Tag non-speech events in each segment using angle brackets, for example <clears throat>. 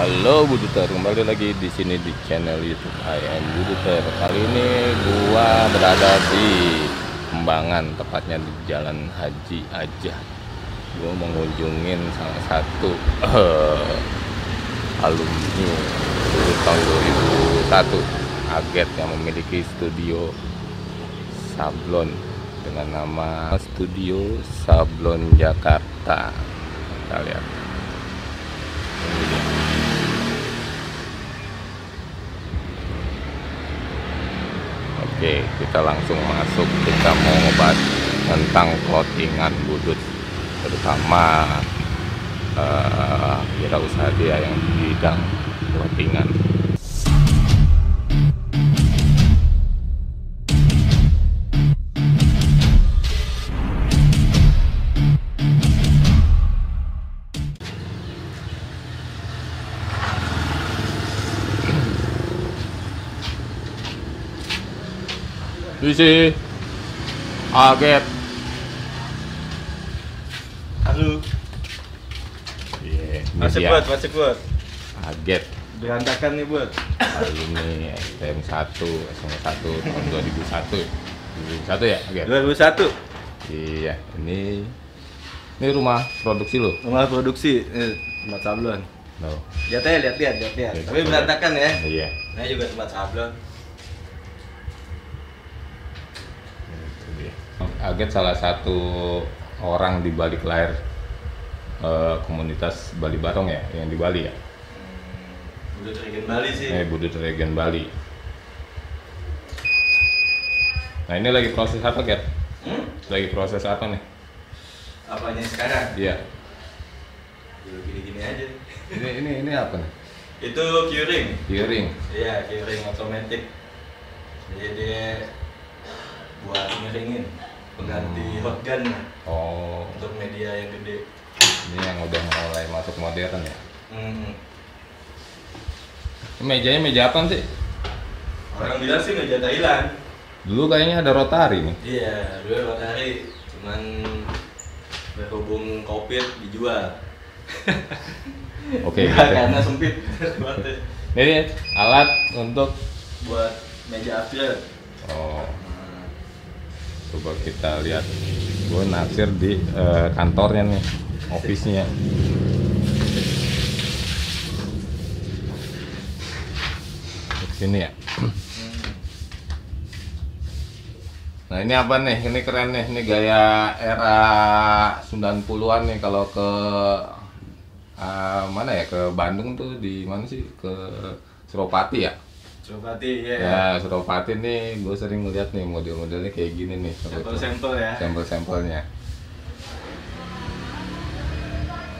Halo Buduter, kembali lagi di sini di channel YouTube I am Buduter. Kali ini gua berada di Kembangan, tepatnya di Jalan Haji Aja. Gua mengunjungin salah satu eh, alumni lulus tahun 2001, Aget yang memiliki studio sablon dengan nama Studio Sablon Jakarta. Kita lihat. Ini dia. Oke, kita langsung masuk. Kita mau ngebahas tentang clothingan budut, terutama wirausaha dia yang di bidang clothingan. Visi, Aget, Halo. Iya, ini Masuk dia. buat, masuk buat. Aget, Berantakan nih buat. alumni STM 1, SMA 1 tahun 2001. 2001 ya, Aget? 2001. Iya, ini ini rumah produksi lo. Rumah produksi eh, tempat sablon. No. Lihat aja, lihat lihat, lihat lihat. Tapi berantakan ya. Iya. Nah juga tempat sablon. Itu dia. Aget salah satu orang di balik layar eh, komunitas Bali Barong ya, yang di Bali ya. Udah terikin Bali sih. Eh, Budut Regen Bali. Nah ini lagi proses apa, Get? Hmm? Lagi proses apa nih? Apanya sekarang? Iya. Dulu gini-gini aja. Ini ini ini apa nih? Itu curing. Hearing. Iya, curing otomatis. Jadi dia buat ngeringin pengganti Hmm. hot gun Oh, untuk media yang gede. ini yang udah mulai masuk modern ya. Hmm. Ini mejanya meja apa sih? Orang bilang sih meja Thailand. Dulu kayaknya ada rotari nih. Iya, dulu matahari cuman berhubung covid dijual. <laughs> Oke. Nggak, gitu. karena sempit. Ini alat untuk buat meja upgrade. oh, coba kita lihat. Gue naksir di eh, kantornya nih, office-nya. Sini ya. Nah ini apa nih? Ini keren nih. Ini gaya era 90-an nih kalau ke ah, mana ya? Ke Bandung tuh di mana sih? Ke Suropati ya? Coba-ti ya. Ya, Suropati nih gue sering ngeliat nih model-modelnya kayak gini nih. Sampel-sampel ya. Sampel-sampelnya.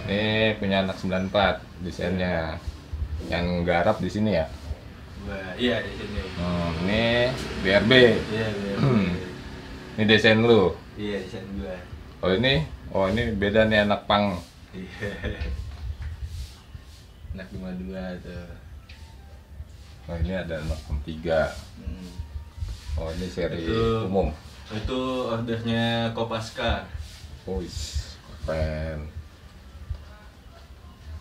Ini punya anak 94 desainnya. Yang garap di sini ya. Iya di sini. Hmm, ini BRB. Iya, iya. Ini desain lu. Iya, di sini gua. Oh ini, oh ini beda nih anak pang. Iya. Anak dua dua tuh. Oh ini ada anak tiga. Hmm. Oh ini seri Itu- umum. Itu ordernya Kopaska. Oh is, keren.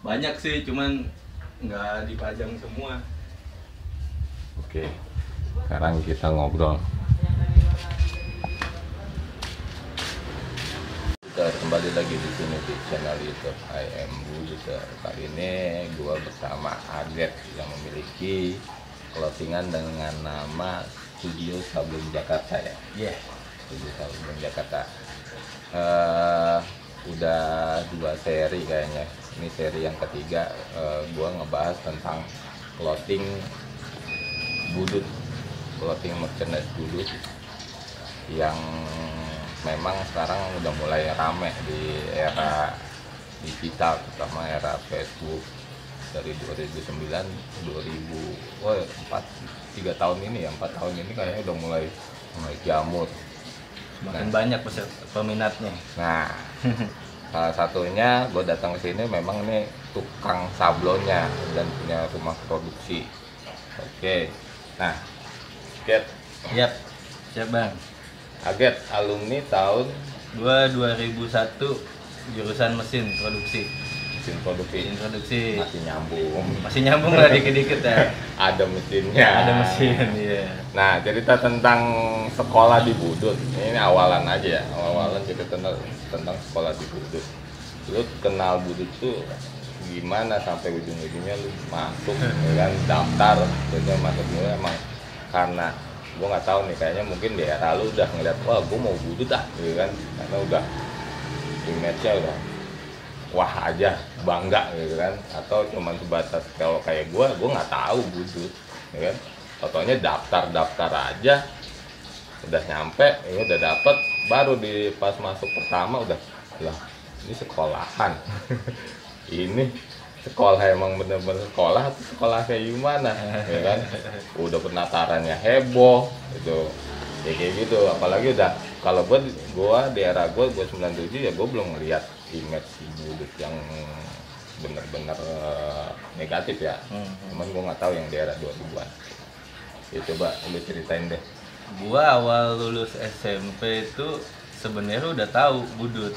Banyak sih, cuman nggak dipajang semua. Oke, sekarang kita ngobrol. Kita kembali lagi di sini di channel YouTube I am Buduter. Kali ini gua bersama Aget yang memiliki clothingan dengan nama Studio Sablon Jakarta ya. Iya. Studio Sablon Jakarta. Eh, udah dua seri kayaknya. Ini seri yang ketiga. eh, gua ngebahas tentang clothing budut clothing merchandise budut yang memang sekarang udah mulai rame di era digital terutama era Facebook dari 2009 2000 oh 4 tiga tahun ini ya empat tahun ini kayaknya udah mulai mulai jamur Makin banyak peser- peminatnya. nah <laughs> salah satunya gue datang ke sini memang ini tukang sablonnya dan punya rumah produksi oke nah get Yap. Siap bang. Aget alumni tahun Gua 2001 jurusan mesin produksi. Mesin produksi. Introduksi masih nyambung. Masih nyambung lah dikit-dikit ya. <laughs> Ada mesinnya. Ada mesin iya. Nah cerita tentang sekolah di Budut. Ini awalan aja ya. Awalan cerita tentang tentang sekolah di Budut. Lu kenal Budut tuh gimana sampai ujung-ujungnya lu masuk ya kan daftar? Dan masuk mulai emang karena gua nggak tahu nih kayaknya mungkin di era lu udah ngeliat wah gua mau Budut ah gitu kan. Karena udah image-nya udah wah aja bangga gitu kan? Atau cuman sebatas kalau kayak gua gua nggak tahu Budut ya kan? Fotonya daftar daftar aja udah nyampe ya udah dapet baru di pas masuk pertama udah lah ini sekolahan. Ini sekolah emang bener-bener sekolah sekolah kayak gimana ya kan? Udah penatarannya heboh itu ya kayak gitu apalagi udah kalau gua gua di era gua gua 97 ya gua belum ngeliat image Budut yang bener-bener eh, negatif ya. Hmm. cuman gua nggak tahu yang di era 2000-an ya coba lu ceritain deh. Gua awal lulus SMP itu sebenarnya udah tahu budut.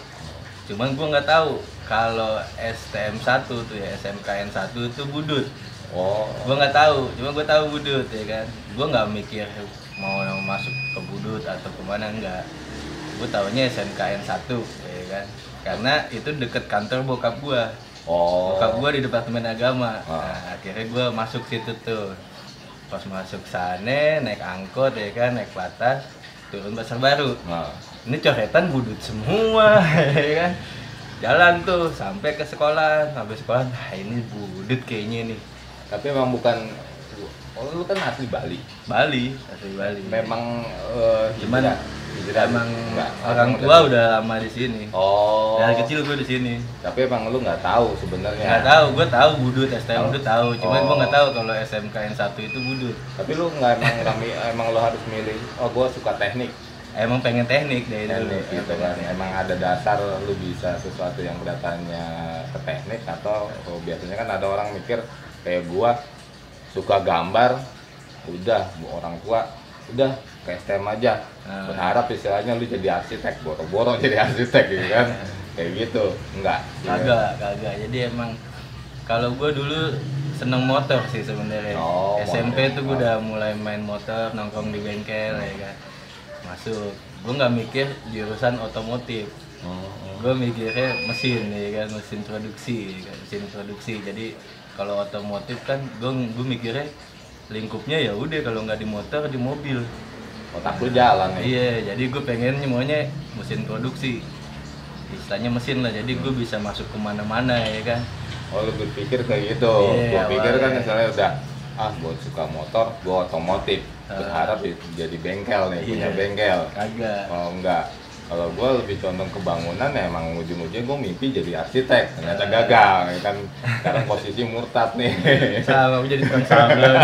Cuman gua nggak tahu kalau STM 1 tuh ya SMKN 1 itu budut. Oh. Gua nggak tahu cuma gua tahu budut ya kan? Gua nggak mikir mau masuk ke budut atau ke mana enggak gua tahunya SMKN 1 ya kan karena itu deket kantor bokap gua. Oh. Bokap gua di departemen agama. Ah. nah, akhirnya gua masuk situ tuh. Pas masuk sana naik angkot ya kan naik batas turun pasar baru. Nah ini coretan budut semua <laughs> ya kan. Jalan tuh sampai ke sekolah sampai sekolah. Nah ini budut kayaknya nih. Tapi emang bukan oh lu kan asli Bali. Bali. Asli Bali. Memang eh, Cuman hijrah. Emang Enggak, orang tua dari- udah lama di sini. Oh. Dari kecil gue di sini. Tapi emang lu nggak tahu sebenarnya. Nggak tahu gue tahu budut STM budut tahu. cuman Oh. gue nggak tahu kalau SMKN 1 itu budut. Tapi lu nggak emang nggak mi- emang lu harus milih. Oh gua suka teknik. Emang pengen teknik dari dulu. Teknik gitu kan. Emang ada dasar lu bisa sesuatu yang kelihatannya ke teknik atau oh, biasanya kan ada orang mikir kayak gua suka gambar udah bu orang tua udah ke STM aja. Ah. berharap istilahnya lu jadi arsitek boro-boro jadi arsitek gitu kan. <laughs> Kayak gitu enggak. Kagak kagak. Jadi emang kalau gue dulu seneng motor sih sebenarnya. Oh, SMP motor. tuh gue udah mulai main motor nongkrong di bengkel ya kan. Masuk. Gue nggak mikir jurusan otomotif. Hmm. gue mikirnya mesin ya kan mesin produksi ya kan mesin produksi. Jadi kalau otomotif kan gue gue mikirnya lingkupnya ya udah kalau nggak di motor di mobil otak lu jalan nih Iya, jadi gue pengen maunya mesin produksi. Istilahnya mesin lah, jadi gue bisa masuk ke mana-mana ya kan. oh lu berpikir kayak gitu Iya, gua pikir kan misalnya udah ah gua suka motor gua otomotif Ah. berharap di- jadi bengkel nih punya Iya. bengkel Kagak. Oh enggak. Kalau gue lebih condong ke bangunan ya emang ujung-ujungnya gue mimpi jadi arsitek. Ternyata gagal. ya kan sekarang posisi murtad nih. <laughs> Sama gue jadi tukang sablon.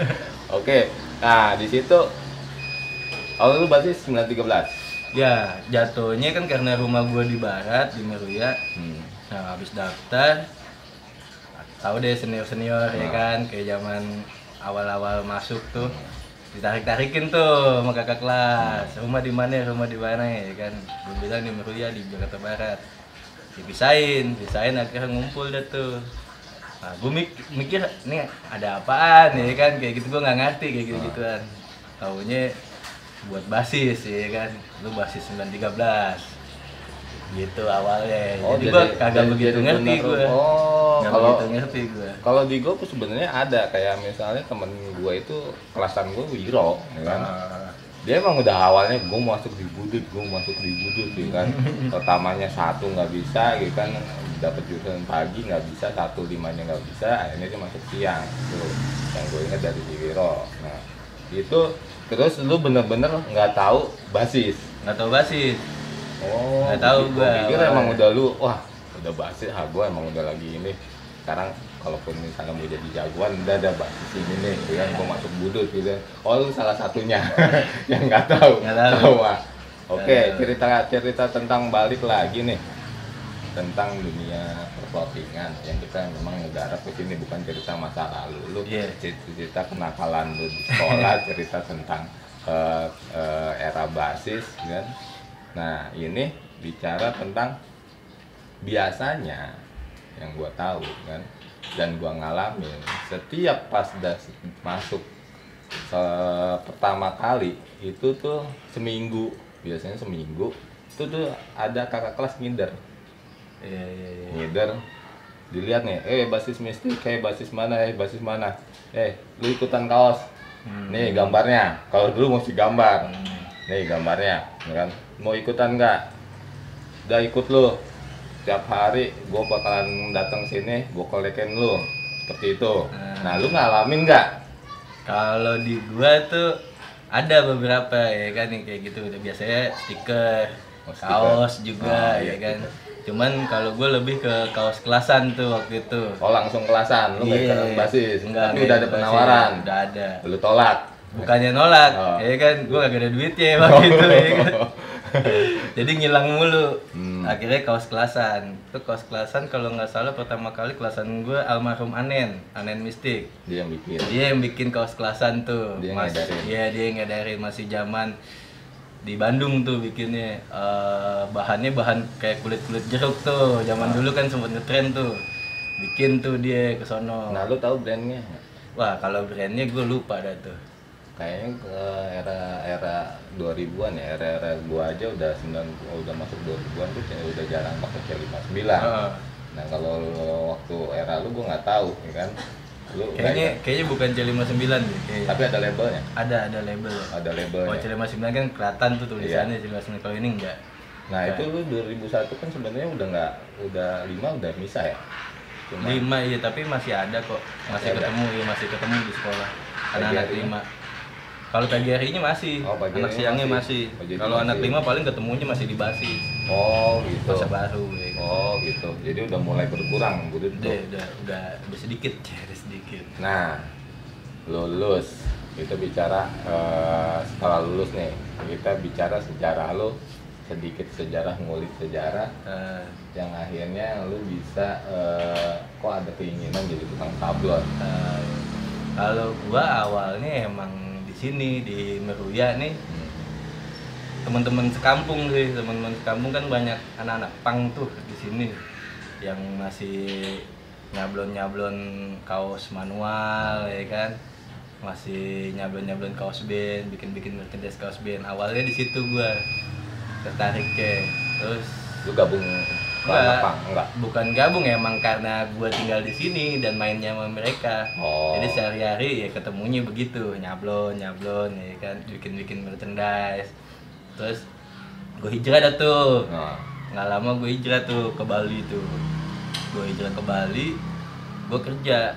<laughs> Oke. Nah, di situ kalau lu berarti 913. ya, jatuhnya kan karena rumah gue di barat di Meruya. Hmm. Nah, habis daftar tahu deh senior-senior ya Nah. kan kayak zaman awal-awal masuk tuh ditarik-tarikin tuh sama kakak kelas. Rumah di mana rumah di mana ya kan? Gue bilang di Meruya di Jakarta Barat. Dipisahin pisahin akhirnya ngumpul dah tuh. Nah gue mikir nih ada apaan ya kan? Kayak gitu gue nggak ngerti kayak gitu gituan taunya buat basis ya kan? Lu basis 913 gitu awalnya. Jadi, gue kagak jadi- begitu jadi ngerti bener- gue Oh, kalau ngerti gue kalau di gue sebenarnya ada. Kayak misalnya temen gue itu kelasan gue Wiro, ya kan? Ah. dia emang udah awalnya gue masuk di budut gue masuk di budut gitu kan? <laughs> Pertamanya satu nggak bisa gitu kan? Dapat jurusan pagi nggak bisa satu limanya nggak bisa akhirnya dia masuk siang tuh yang gue ingat dari Diwiro nah itu terus lu bener-bener nggak tahu basis. Nggak tahu basis oh Nggak tahu gua gua pikir emang udah lu wah udah basis ah gue emang udah lagi ini. Sekarang kalaupun misalnya mau jadi jagoan udah ada basis ini nih gitu kan gue masuk budut gitu. Oh lu salah satunya <laughs> yang nggak tahu. Nggak tahu. ah. oke tahu. cerita cerita tentang balik lagi nih. Tentang dunia perplottingan yang kita memang negara ke sini bukan cerita masa lalu. Lu Iya. cerita, cerita kenakalan lu di sekolah <laughs> cerita tentang eh, eh, era basis kan nah ini bicara tentang biasanya yang gua tahu kan? Dan gua ngalamin setiap pas das masuk se- pertama kali itu tuh seminggu biasanya seminggu itu tuh ada kakak kelas ngider. Iya iya iya. Ngider dilihat nih eh basis mistik eh basis mana eh basis mana? Eh lu ikutan kaos. Hmm. nih gambarnya kalau dulu mesti gambar. Hmm. nih gambarnya ya kan mau ikutan nggak udah ikut lu tiap hari gue bakalan datang sini gue kolekin lu seperti itu Hmm. nah lu ngalamin nggak Kalau di gua tuh ada beberapa ya kan yang kayak gitu. Udah biasanya stiker, Oh, stiker. kaos juga Oh, iya, ya kan. Cuman kalau gua lebih ke kaos kelasan tuh waktu itu. oh langsung kelasan lu nggak Iya. ikutan basis Enggak, tapi udah ada penawaran. Udah ada. lu tolak Bukannya nolak, Oh. ya kan gua gak ada duitnya waktu <laughs> itu ya kan. <laughs> Jadi ngilang mulu. Hmm. Akhirnya kaos kelasan. Itu kaos kelasan kalau nggak salah pertama kali kelasan gua almarhum Anen, Anen Mistik. dia yang bikin Dia yang bikin kaos kelasan tuh. Dia yang Mas- ngedarin. Iya, dia yang ngedarin masih zaman di Bandung tuh bikinnya Eh, bahannya bahan kayak kulit-kulit jeruk tuh. Zaman dulu kan sempat ngetren tuh. Bikin tuh dia ke sono. nah lu tahu brandnya? Wah, kalau brandnya gue lupa dah tuh. Kayaknya ke era era 2000-an ya era era gua aja udah 9 udah masuk 2000-an tuh udah jarang pakai C59 Heeh. nah kalau waktu era lu gua nggak tahu ya kan? Lu Kayaknya kayaknya bukan C59 deh, kayaknya. tapi ada labelnya? Ada ada label. ada Kalau labelnya C59 kan kelihatan tuh tulisannya C59 kalau ini enggak. nah itu lu 2001 kan sebenarnya udah nggak udah lima udah misah ya? Cuma Lima iya tapi masih ada kok. Masih masih, ada? ketemu iya masih ketemu di sekolah. Anak-anak lima kalau pagi harinya masih. Oh, pagi anak siangnya masih. masih, kalau anak lima paling ketemunya masih di basis. Oh gitu. Masa baru ya. Oh gitu. Jadi udah mulai berkurang gitu udah udah udah udah sedikit <laughs> udah sedikit. Nah, lulus. Kita bicara eh, setelah lulus nih kita bicara sejarah lo sedikit sejarah ngulik sejarah Eh, yang akhirnya lu bisa eh, kok ada keinginan jadi tukang sablon? Eh, kalau gua awalnya emang sini di Meruya nih. Teman-teman sekampung sih teman-teman sekampung kan banyak anak-anak pang tuh di sini yang masih nyablon-nyablon kaos manual ya kan? Masih nyablon-nyablon kaos band bikin-bikin merchandise kaos band. Awalnya di situ gua tertariknya terus lu gabung Enggak. apa enggak bukan gabung emang karena gua tinggal di sini dan mainnya sama mereka. Oh. jadi sehari-hari ya ketemunya begitu nyablon nyablon ya kan bikin-bikin merchandise. Terus gue hijrah dah tuh. Nah, nggak lama gue hijrah tuh ke Bali tuh. Gue hijrah ke Bali gue kerja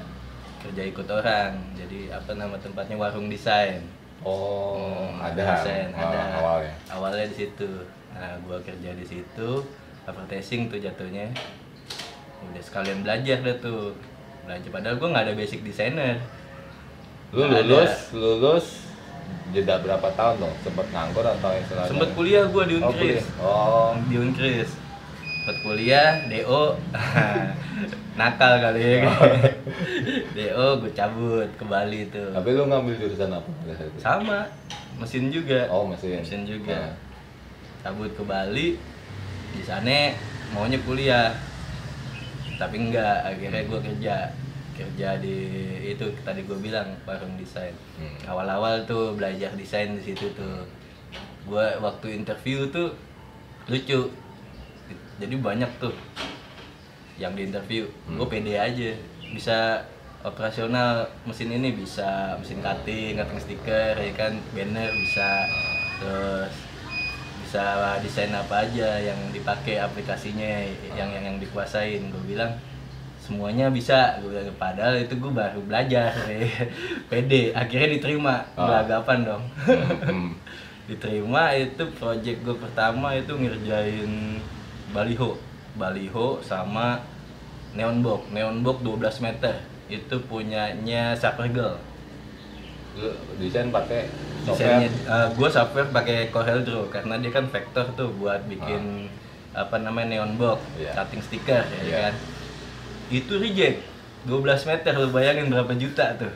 kerja ikut orang. Jadi apa nama tempatnya warung desain. Oh Hmm, ada. desain, awal- ada. awalnya. Awalnya di situ. Nah gua kerja di situ advertising tuh jatuhnya. Udah sekalian belajar dah tuh. Belajar padahal gua nggak ada basic designer. Lu Nggak ada. lulus lulus jeda berapa tahun dong? Sempet nganggur atau istilahnya sempet kuliah gua di oh, Unkris. kuliah. oh. Di Unkris. Sempet kuliah do <laughs> nakal kali ya. <laughs> Do gue cabut ke Bali tuh. Tapi lu ngambil jurusan apa sama mesin juga. Oh mesin. Mesin juga. Nah. cabut ke Bali di sana maunya kuliah. Tapi enggak akhirnya gue kerja. Kerja di itu tadi gue bilang warung desain. Hmm. awal-awal tuh belajar desain di situ tuh. Gue waktu interview tuh lucu. Jadi banyak tuh yang di interview. Hmm. gue pede aja. Bisa operasional mesin ini bisa mesin cutting cutting stiker ya kan? Banner bisa. Terus bisa desain apa aja yang dipakai aplikasinya yang yang yang dikuasain. Gue bilang semuanya bisa. Gue bilang padahal itu gue baru belajar. <laughs> Pede. Akhirnya diterima. Ah. beragapan dong. Hmm. <laughs> diterima itu project gue pertama itu ngerjain baliho. Baliho sama neon box. Neon box 12 meter. Itu punyanya Supergirl lu desain pakai software desainnya gue software pakai Corel Draw karena dia kan vektor tuh buat bikin apa namanya neon box Iya. cutting stiker ya Iya. kan itu reject 12 meter lu bayangin berapa juta tuh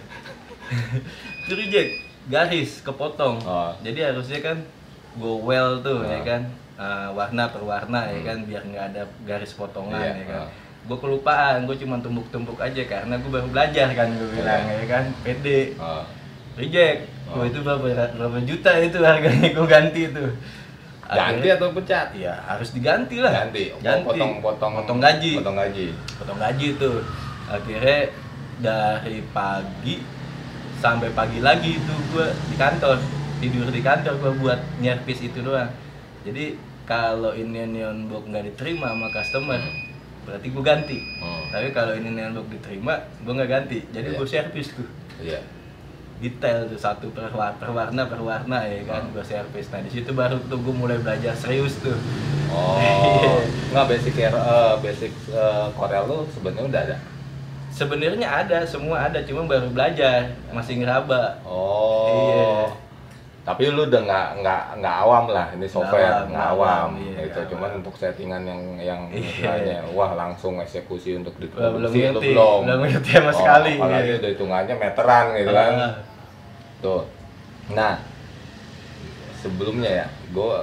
<laughs> itu reject garis kepotong Oh. jadi harusnya kan go well tuh Ah. ya kan Uh, warna per warna ya kan biar nggak ada garis potongan Iya, ya kan ah. gue kelupaan gue cuma tumbuk-tumbuk aja karena gue baru belajar kan gue bilang Iya. ya kan pede Oh. Reject Oh. itu berapa berapa juta itu harganya gue ganti itu Ganti atau pecat? Iya harus diganti lah Ganti. Oh, ganti potong potong potong gaji Potong gaji. potong gaji itu akhirnya dari pagi sampai pagi lagi itu gue di kantor tidur di kantor gue buat nyervis itu doang jadi kalau ini neon box nggak diterima sama customer berarti gue ganti Hmm. tapi kalau ini neon box diterima gue nggak ganti jadi Iya. gue servis tuh Iya. Detail tuh satu per, wa- per warna per warna ya kan Hmm. gue servis nah di situ baru tuh gue mulai belajar serius tuh Oh. <laughs> Nggak basic eh, basic eh, Corel lu sebenarnya udah ada. sebenarnya ada semua ada cuma baru belajar masih ngeraba Oh. Iya. Tapi lu udah nggak nggak nggak awam lah ini software nggak awam, awam, iya, gitu. Cuman untuk settingan yang yang Iya. istilahnya wah langsung eksekusi untuk belum diproduksi lu ngerti, belum. belum ngerti sama sekali, Apalagi iya. udah hitungannya meteran gitu kan. Ah. Tuh. Nah, sebelumnya ya, gue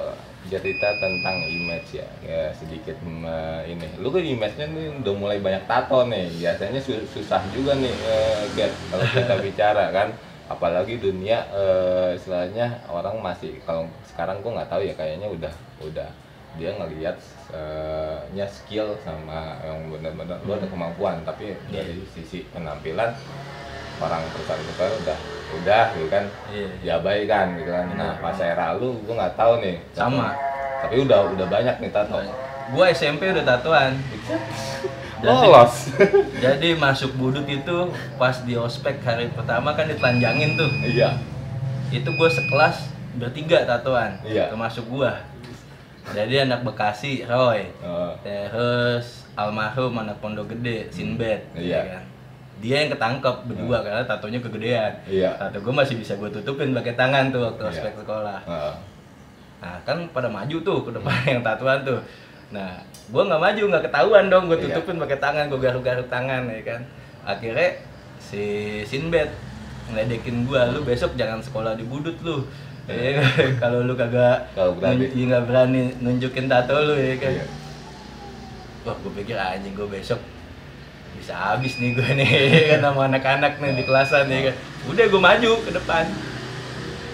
cerita tentang image ya, ya sedikit eh, ini. Lu kan image-nya nih udah mulai banyak tato nih. Biasanya su- susah juga nih, eh, Get, kalau kita <laughs> bicara kan. Apalagi dunia eh, istilahnya orang masih kalau sekarang gue nggak tahu ya kayaknya udah udah dia ngelihat eh, nya skill sama yang benar-benar lu ada kemampuan. Tapi dari sisi penampilan orang perusahaan-perusahaan udah udah gitu kan? Iya. diabaikan gitu kan? Nah pas era lu gue nggak tahu nih. Sama. tapi udah udah banyak nih tato. Gua SMP udah tatoan. Jadi, lolos <laughs> jadi masuk budut itu pas di ospek hari pertama kan ditelanjangin tuh. iya Itu gue sekelas bertiga tatoan. Iya. Termasuk gua. Jadi anak Bekasi, Roy. Eh, Terus almarhum anak Pondok Gede, Sinbad. Iya. ya kan? Dia yang ketangkep berdua karena tatonya kegedean. Iya. Tato gue masih bisa gue tutupin pakai tangan tuh waktu Iya. ospek sekolah. eh, Nah kan pada maju tuh ke depan <laughs> yang tatuan tuh. Nah gue nggak maju nggak ketahuan dong gue Iya. tutupin pakai tangan gue garuk-garuk tangan ya kan. Akhirnya si Sinbad ngeledekin gue, lu besok jangan sekolah di budut lu. Eh, <laughs> kalau lu kagak Kalau berani. nggak berani nunjukin tato lu ya kan. iya. Wah gue pikir anjing gue besok bisa habis nih gue nih <laughs> kan sama anak-anak nih di kelasan ya kan. Udah gue maju ke depan.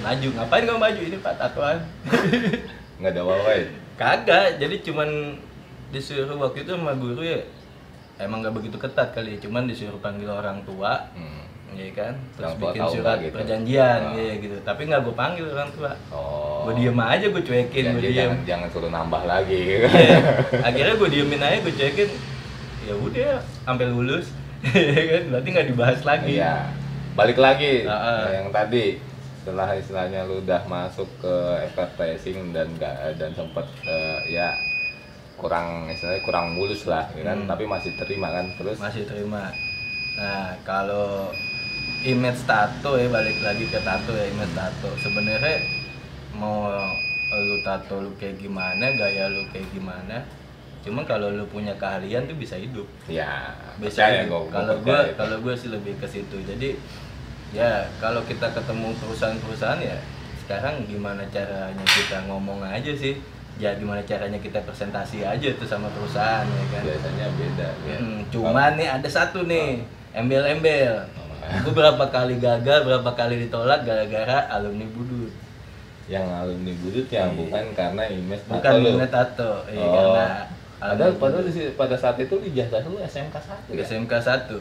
Maju ngapain gue maju ini pak tatoan? nggak ada wawai Kagak, jadi cuman disuruh waktu itu sama guru ya emang nggak begitu ketat kali, cuman disuruh panggil orang tua, hmm. ya kan, terus tua bikin surat gitu. perjanjian, Ah. ya gitu. Tapi nggak gue panggil orang tua, oh gue diem aja, gue cuekin, Ya, gue dia diem. jangan jangan suruh nambah lagi. Iya. <laughs> Akhirnya gue diemin aja, gue cuekin, ya udah, sampai lulus, ya kan, berarti nggak dibahas lagi. Iya. Balik lagi ah. yang tadi setelah istilahnya lu udah masuk ke advertising dan gak dan sempet eh, ya kurang istilahnya kurang mulus lah ya kan? Hmm. tapi masih terima kan terus? Masih terima. Nah kalau image tato ya balik lagi ke tato ya image tato. Sebenarnya mau lu tato lu kayak gimana gaya lu kayak gimana cuma kalau lu punya keahlian tuh bisa hidup. Ya bisa gua kalau gue kalau gue sih lebih ke situ. Jadi ya kalau kita ketemu perusahaan-perusahaan ya sekarang gimana caranya kita ngomong aja sih ya gimana caranya kita presentasi aja tuh sama perusahaan ya kan biasanya beda ya Hmm, cuman nih ada satu nih, embel-embel. Gue berapa kali gagal, berapa kali ditolak gara-gara alumni budut. yang alumni budut yang Iya. bukan karena image Bukan tato minat tato, iya Oh. karena alumni padahal di pada saat itu ijazah lu SMK 1 ya? SMK 1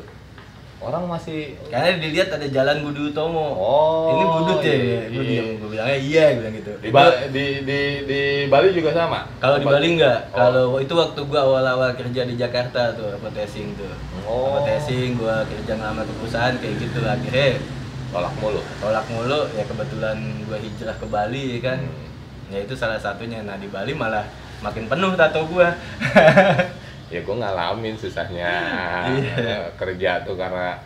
orang masih Karena dilihat ada jalan Budi Utomo. Oh, Ini budut ya, iya, gue iya. gue bilangnya iya, gue bilang gitu. di, Ba- di di di Bali juga sama Kalau di Bali enggak, Oh. kalau itu waktu gua awal-awal kerja di Jakarta tuh, advertising tuh. Oh. Advertising, gua kerja ngelamar ke perusahaan kayak gitu akhirnya tolak mulu tolak mulu ya kebetulan gua hijrah ke Bali ya kan Hmm. ya itu salah satunya nah di Bali malah makin penuh tato gua <laughs> ya gue ngalamin susahnya Iya. kerja tuh karena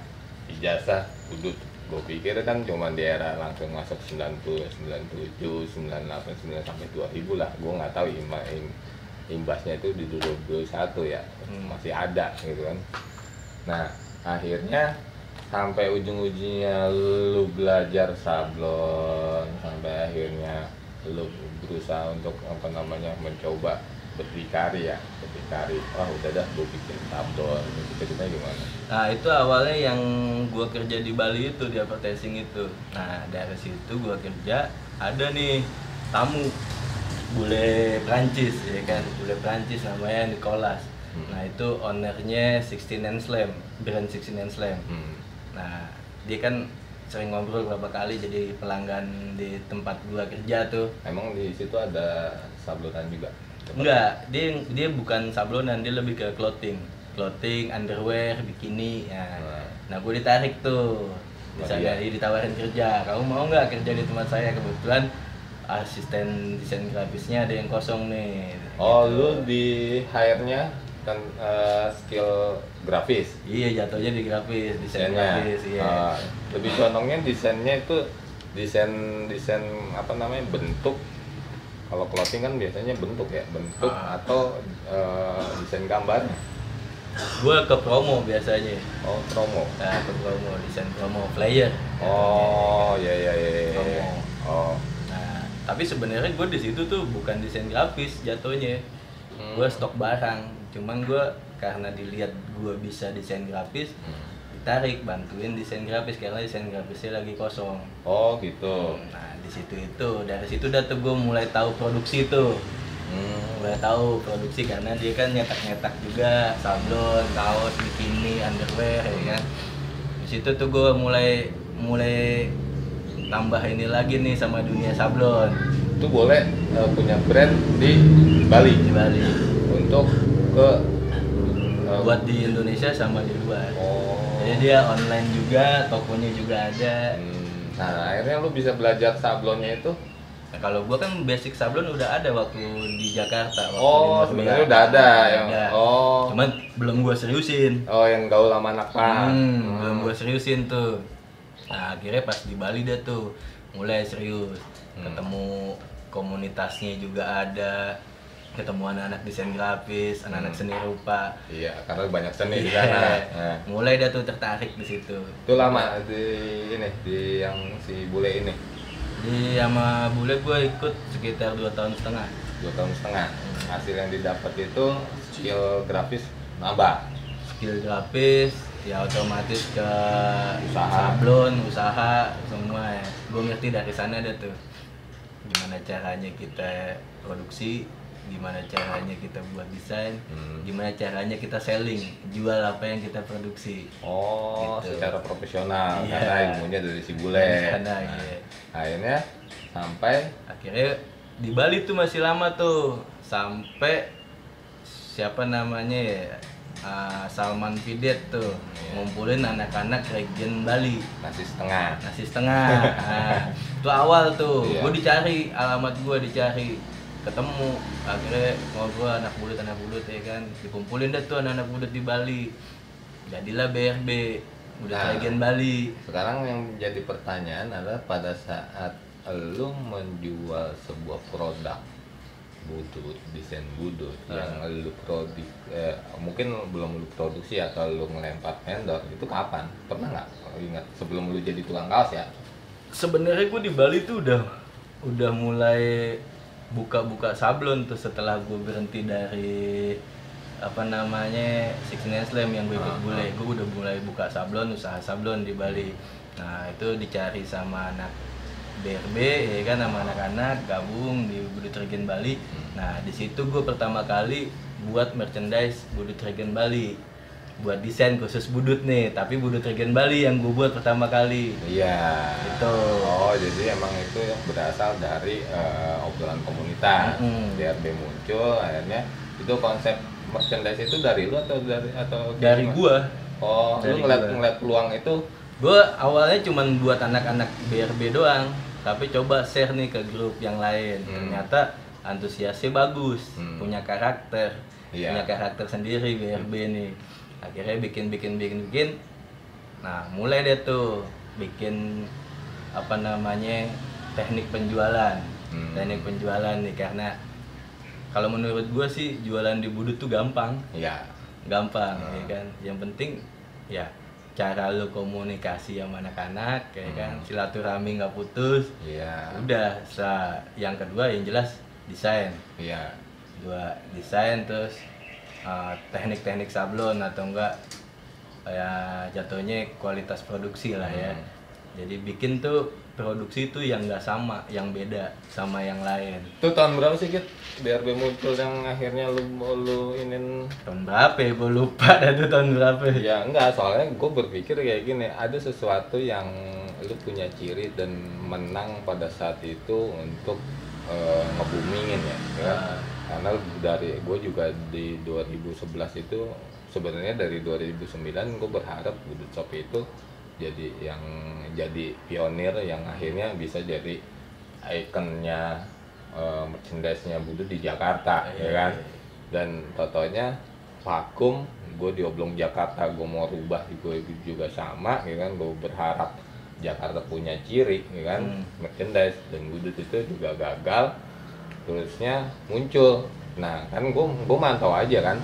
ijazah budut gue pikir kan cuma di era langsung masuk 90, 97, 98, 9 sampai 2000 lah gue nggak tahu imba, im- imbasnya itu di 2021 ya Hmm. masih ada gitu kan nah akhirnya sampai ujung-ujungnya lu belajar sablon sampai akhirnya lu berusaha untuk apa namanya mencoba berdikari ya berdikari wah udah dah gue bikin itu kita gimana Nah itu awalnya yang gua kerja di Bali itu di advertising itu. Nah dari situ gua kerja ada nih tamu bule Prancis ya kan bule Prancis namanya Nicolas. Hmm. Nah itu ownernya 16 and Slam brand 16 and Slam. hmm. Nah dia kan sering ngobrol beberapa kali jadi pelanggan di tempat gua kerja tuh. emang di situ ada sablonan juga Enggak, dia dia bukan sablonan, dia lebih ke clothing. Clothing, underwear, bikini. Ya. Nah. Nah, gue ditarik tuh. Iya. dia ditawarin kerja. Kamu mau nggak kerja di tempat saya? Kebetulan asisten desain grafisnya ada yang kosong nih. oh Gitu. lu di hire-nya kan eh, skill grafis Iya, jatuhnya di grafis, desain desainnya grafis, iya. Ah, lebih condongnya desainnya itu desain desain apa namanya bentuk kalau clothing kan biasanya bentuk ya bentuk Ah. atau eh, desain gambar Gue ke promo biasanya. oh promo Nah, ke promo, desain promo flyer. oh ya ya ya ya, ya. Promo. oh Nah, tapi sebenarnya gue di situ tuh bukan desain grafis jatuhnya. Hmm. Gue stok barang. Cuman gue karena dilihat gue bisa desain grafis, Hmm. ditarik bantuin desain grafis karena desain grafisnya lagi kosong. oh gitu Nah, di situ itu dari situ udah tuh gue mulai tahu produksi tuh. Hmm. Mulai tahu produksi karena dia kan nyetak-nyetak juga sablon, kaos, bikini, underwear ya kan. Di situ tuh gue mulai mulai tambah ini lagi nih sama dunia sablon itu boleh eh, punya brand di Bali di Bali. untuk ke eh, Buat di Indonesia sama di luar. oh Jadi dia online juga, tokonya juga ada. Hmm, nah akhirnya lu bisa belajar sablonnya itu Nah, kalau gua kan basic sablon udah ada waktu di Jakarta. Waktu oh sebenarnya udah ada Ada. oh Cuman belum gua seriusin. oh yang gaul sama anak pan Hmm, belum gua seriusin tuh. Nah, akhirnya pas di Bali dia tuh mulai serius. Hmm. Ketemu komunitasnya juga ada. Ketemu anak-anak desain grafis, anak-anak Hmm. seni rupa. iya karena banyak seni di Iya. sana <laughs> Nah, Mulai dia tuh tertarik di situ. itu lama di ini di yang si bule ini Di sama bule gue ikut sekitar dua tahun setengah. dua tahun setengah hasil yang didapat itu skill grafis nambah Skill grafis, ya otomatis ke Usaha. sablon, usaha, semua ya. Gue ngerti dari sana ada tuh. Gimana caranya kita produksi, gimana caranya kita buat desain, Hmm. gimana caranya kita selling, jual apa yang kita produksi. oh Gitu. secara profesional Iya. karena ilmunya dari si bule Dari sana, Nah, iya. akhirnya sampai akhirnya di Bali tuh masih lama tuh sampai siapa namanya ya Ah, Salman Pidet tuh Iya. ngumpulin anak-anak region Bali nasi setengah nasi setengah nah, itu awal tuh Iya. gue dicari alamat gue dicari ketemu akhirnya ngobrol anak bulut anak bulut ya kan dikumpulin deh tuh anak-anak bulut di Bali jadilah BRB udah Nah. region Bali Sekarang yang jadi pertanyaan adalah pada saat lu menjual sebuah produk budut, desain budut Ah. yang lu produk eh, mungkin belum lu produksi atau lu ngelempar vendor itu kapan? Pernah nggak? Ingat sebelum lu jadi tukang kaos ya? sebenarnya gue di Bali tuh udah udah mulai buka-buka sablon tuh setelah gue berhenti dari apa namanya Six Nine Slam yang gue ikut Ah, bule. ah. gue udah mulai buka sablon usaha sablon di Bali. Nah itu dicari sama anak BRB ya kan sama anak-anak gabung di Budut Regen Bali. Nah di situ gue pertama kali buat merchandise Budut Regen Bali buat desain khusus budut nih tapi budut Regen Bali yang gue buat pertama kali Iya. Itu. Oh jadi emang itu berasal dari eh, obrolan komunitas. Mm-mm. DRB muncul akhirnya itu konsep merchandise itu dari lu atau dari atau dari gimana? gua Oh, Dari lu ngeliat gua. ngeliat peluang itu gua awalnya cuman buat anak-anak BRB doang tapi coba share nih ke grup yang lain Hmm. ternyata antusiasnya bagus Hmm. punya karakter Iya. punya karakter sendiri BRB nih akhirnya bikin bikin bikin bikin. Nah mulai deh tuh bikin apa namanya teknik penjualan. Hmm. teknik penjualan nih karena kalau menurut gua sih jualan di budut tuh gampang. Ya gampang Nah. ya kan? Yang penting ya cara lu komunikasi sama anak-anak kayak Hmm. kan silaturahmi nggak putus iya. udah. Sa yang kedua yang jelas desain. Iya. Dua desain terus uh, teknik-teknik sablon atau enggak kayak jatuhnya kualitas produksi lah ya Hmm. jadi bikin tuh produksi tuh yang nggak sama yang beda sama yang lain Itu tahun berapa sih Kit? BRB muncul yang akhirnya lu lu inin tahun berapa ya gue lupa <laughs> dah tuh tahun berapa Ya enggak, soalnya gue berpikir kayak gini, ada sesuatu yang lu punya ciri dan menang pada saat itu untuk eh, ngebumingin ya, ya. Karena dari gue juga di 2011 itu sebenarnya dari 2009 gue berharap Budut Shop itu jadi yang jadi pionir yang akhirnya bisa jadi ikonnya eh, merchandise-nya Budut di Jakarta, Iya, ya kan? iya. dan totonya vakum gue di oblong Jakarta gue mau rubah gue juga sama ya kan gue berharap Jakarta punya ciri ya kan Hmm. merchandise dan Budut itu juga gagal terusnya muncul. Nah kan gue gue mantau aja kan.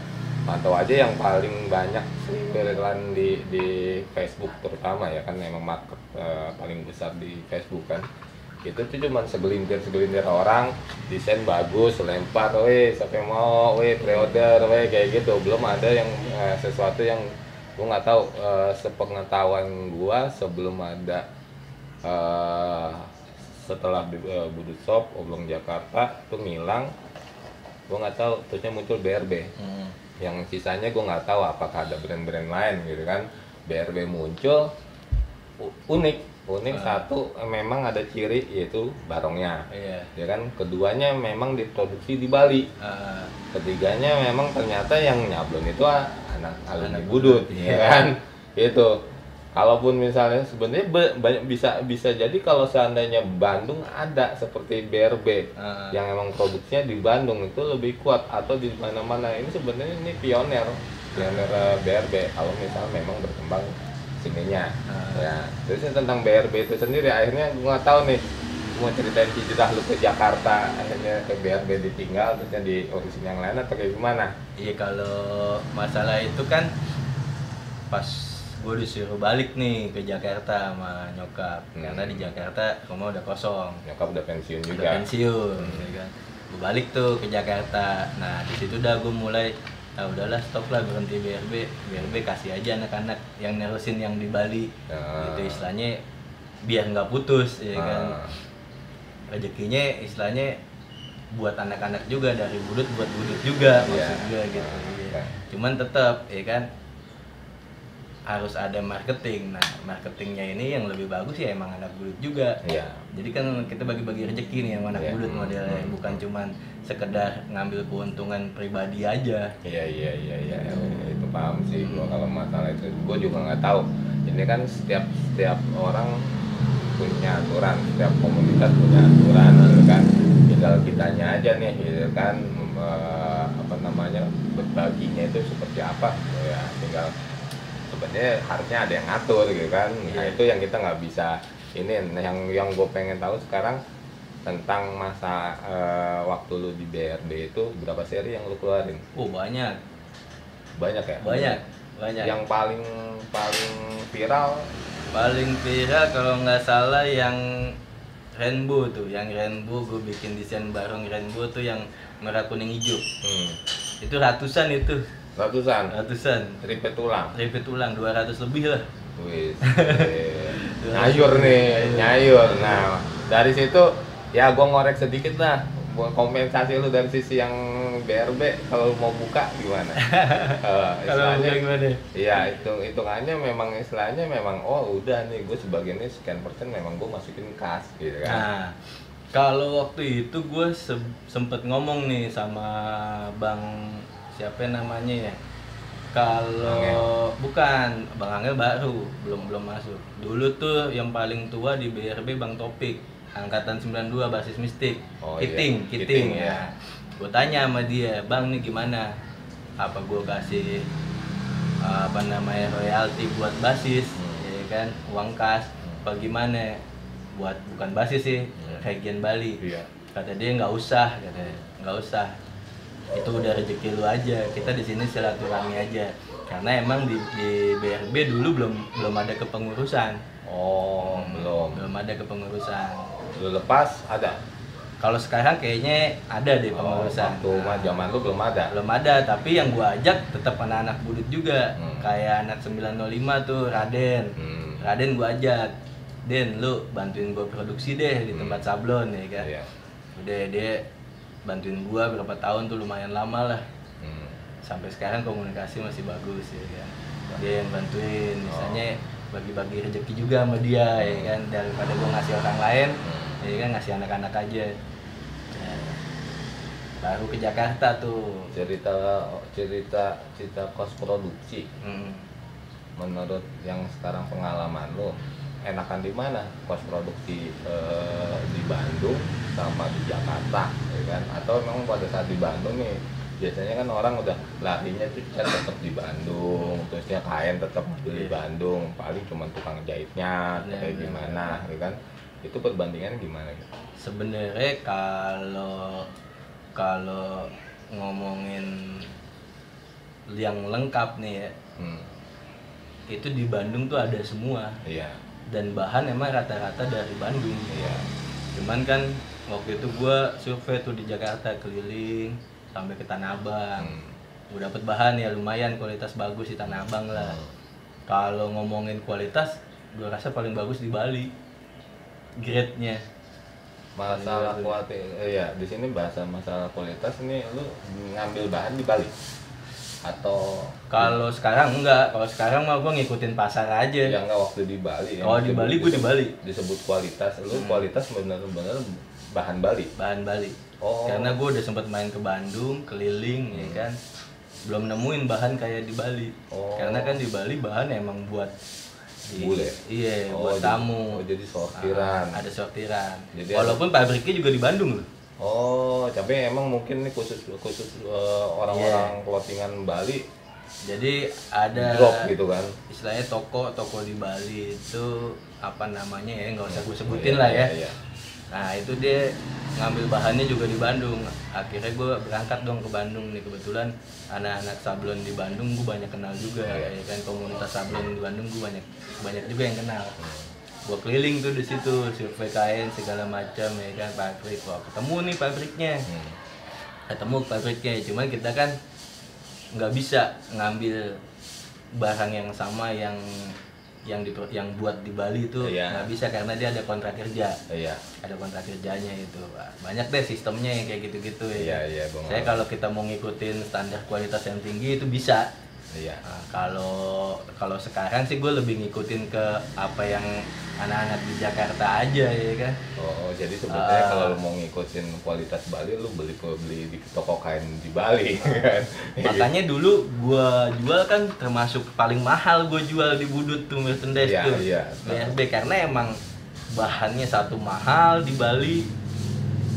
Mantau aja yang paling banyak iklan di di Facebook terutama ya kan emang market eh, paling besar di Facebook kan. Itu tuh cuman segelintir segelintir orang desain bagus lempar weh siapa mau? Weh pre-order weh kayak gitu. Belum ada yang eh, sesuatu yang gua nggak tahu eh, sepengetahuan gua sebelum ada eh, setelah di- eh, Budut Shop Oblong Jakarta tuh ngilang. Gua nggak tahu terusnya muncul BRB Hmm. yang sisanya gue nggak tahu apakah ada brand-brand lain gitu kan. BRB muncul unik. Unik Ah. satu memang ada ciri yaitu barongnya. Iya. Ya kan? Keduanya memang diproduksi di Bali. Ah, ketiganya memang ternyata yang nyablon itu anak alumni Budut, ya iya. kan? Itu kalaupun misalnya sebenarnya be- banyak bisa bisa jadi kalau seandainya Bandung ada seperti BRB ah, yang emang produksinya di Bandung itu lebih kuat atau di mana-mana. Ini sebenarnya ini pioner pioner eh, BRB kalau misalnya memang berkembang sininya. Ah. ya terus tentang BRB itu sendiri. Akhirnya gue nggak tahu nih mau ceritain hijrah lu ke Jakarta. Akhirnya ke BRB ditinggal terusnya di urusin yang lain atau kayak gimana? Iya kalau masalah itu kan pas gue disuruh balik nih ke Jakarta sama nyokap. Hmm. karena di Jakarta rumah udah kosong. Nyokap udah pensiun udah juga. pensiun ya kan? Gue balik tuh ke Jakarta. Nah di situ dah gue mulai ah udahlah stop lah berhenti BRB BRB kasih aja anak-anak yang nerusin yang di Bali. Ah. itu istilahnya biar nggak putus ya kan? Ah, rezekinya istilahnya buat anak-anak juga dari budut buat budut juga Iya. maksud gue gitu Ah, iya. oke. cuman tetap ya kan harus ada marketing. Nah marketingnya ini yang lebih bagus ya emang anak budut juga. Iya. jadi kan kita bagi-bagi rezeki nih sama anak Iya. budut modelnya. Hmm. bukan cuman sekedar ngambil keuntungan pribadi aja. Iya iya iya iya. Itu paham sih gua kalau masalah itu. Gua juga nggak tahu. Ini kan setiap setiap orang punya aturan. Setiap komunitas punya aturan gitu kan. Tinggal kitanya aja nih gitu kan. Eh, apa namanya berbaginya itu seperti apa ya. Tinggal sebenarnya harusnya ada yang ngatur gitu kan. Nah Iya. itu yang kita nggak bisa ini nah, yang yang gue pengen tahu sekarang tentang masa eh, waktu lu di BRB itu berapa seri yang lu keluarin? Oh banyak. Banyak ya? Banyak banyak. Yang paling paling viral? Paling viral kalau nggak salah yang rainbow tuh yang rainbow gue bikin desain bareng rainbow tuh yang merah kuning hijau. Hmm, itu ratusan itu ratusan? Ratusan. Ribet tulang? Repeat ulang 200 lebih lah. Wis, <laughs> nyayur nih nyayur. nah dari situ ya gua ngorek sedikit lah. Buat kompensasi lu dari sisi yang BRB kalau mau buka gimana? <laughs> Eh, kalau istilahnya- bukan gimana? Iya, itu hitungannya memang istilahnya memang oh udah nih gue sebagiannya sekian persen memang gue masukin kas gitu kan. nah kalau waktu itu gue se- sempet ngomong nih sama bang siapa namanya ya? Kalau bukan bang Angel baru belum belum masuk. Dulu tuh yang paling tua di BRB bang Topik angkatan 92 basis mistik. Oh, iya. kiting Kiting, kiting ya. ya. Gue tanya sama dia bang nih gimana? Apa gue kasih uh, apa namanya royalti buat basis? Hmm. ya kan uang kas. Apa gimana? Buat bukan basis sih Hmm. region Bali. Iya. kata dia nggak usah katanya. Nggak usah itu udah rezeki lu aja kita di sini silaturahmi aja karena emang di, di BRB dulu belum belum ada kepengurusan Oh belum. belum ada kepengurusan Lu lepas ada. kalau sekarang kayaknya ada deh Oh, pengurusan waktu mah zaman lu belum ada. belum ada tapi yang gua ajak tetap anak-anak budut juga Hmm. kayak anak 905 tuh Raden Hmm. Raden gua ajak Den lu bantuin gua produksi deh di Hmm. tempat sablon ya kan Iya. udah dia bantuin gua berapa tahun tuh lumayan lama lah. Hmm. sampai sekarang komunikasi masih bagus ya kan. Dia yang bantuin. Misalnya bagi-bagi rezeki juga sama dia ya kan. Daripada gua ngasih orang lain Hmm. ya kan ngasih anak-anak aja. Ya. baru ke Jakarta tuh. Cerita cerita cerita kos produksi. Hmm. menurut yang sekarang pengalaman lu enakan di mana? Kos produksi eh, di Bandung sama di Jakarta ya kan? Atau memang pada saat di Bandung nih biasanya kan orang udah larinya tuh kan tetap di Bandung terusnya kain tetap di Iya. Bandung paling cuma tukang jahitnya Bener, kayak bener. gimana ya kan? Itu perbandingan gimana gitu sebenarnya kalau kalau ngomongin yang lengkap nih ya hmm, itu di Bandung tuh ada semua. Iya dan bahan emang rata-rata dari Bandung iya cuman kan waktu itu gua survei tuh di Jakarta keliling sampai ke Tanah Abang. Hmm. gue dapet bahan ya lumayan kualitas bagus di Tanah Abang lah. Kalau ngomongin kualitas gua rasa paling bagus di Bali. Grade-nya. Masalah Iya, kualitas iya di sini bahasa masalah kualitas ini lu ngambil bahan di Bali atau kalau sekarang enggak kalau sekarang mah gua ngikutin pasar aja yang nggak waktu di Bali yang Kalau di Bali, gua di Bali. disebut kualitas lu Hmm. kualitas benar-benar bahan Bali bahan Bali oh karena gue udah sempat main ke Bandung keliling ya Hmm. kan belum nemuin bahan kayak di Bali Oh. karena kan di Bali bahan emang buat Bule? iya Oh, buat jadi- tamu oh, jadi sortiran. Ah, ada sortiran Jadi walaupun pabriknya juga di Bandung loh oh tapi emang mungkin ini khusus khusus eh, orang-orang Iya. clothingan Bali jadi ada drop gitu kan istilahnya toko toko di Bali itu apa namanya ya nggak usah gue Oh, sebutin iya, lah ya iya, iya. Nah itu dia ngambil bahannya juga di Bandung. Akhirnya gue berangkat dong ke Bandung nih kebetulan anak-anak sablon di Bandung gue banyak kenal juga Iya. ya kan komunitas sablon di Bandung gue banyak banyak juga yang kenal. Gue keliling tuh di situ survei kain segala macam ya kan pabrik. Wah ketemu nih pabriknya, Hmm. ketemu pabriknya. Cuman kita kan nggak bisa ngambil barang yang sama yang yang di yang buat di Bali itu Iya. nggak bisa karena dia ada kontrak kerja iya ada kontrak kerjanya itu banyak deh sistemnya yang kayak gitu-gitu ya iya iya Bang. saya kalau kita mau ngikutin standar kualitas yang tinggi itu bisa iya Nah, kalau kalau sekarang sih gue lebih ngikutin ke apa yang anak-anak di Jakarta aja ya kan Oh, jadi sebetulnya Ah. kalau lu mau ngikutin kualitas Bali, lu beli beli di toko kain di Bali <laughs> kan. makanya dulu gue jual kan termasuk paling mahal gue jual di Budut tuh merchandise Iya, tuh iya. BSB karena emang bahannya satu mahal di Bali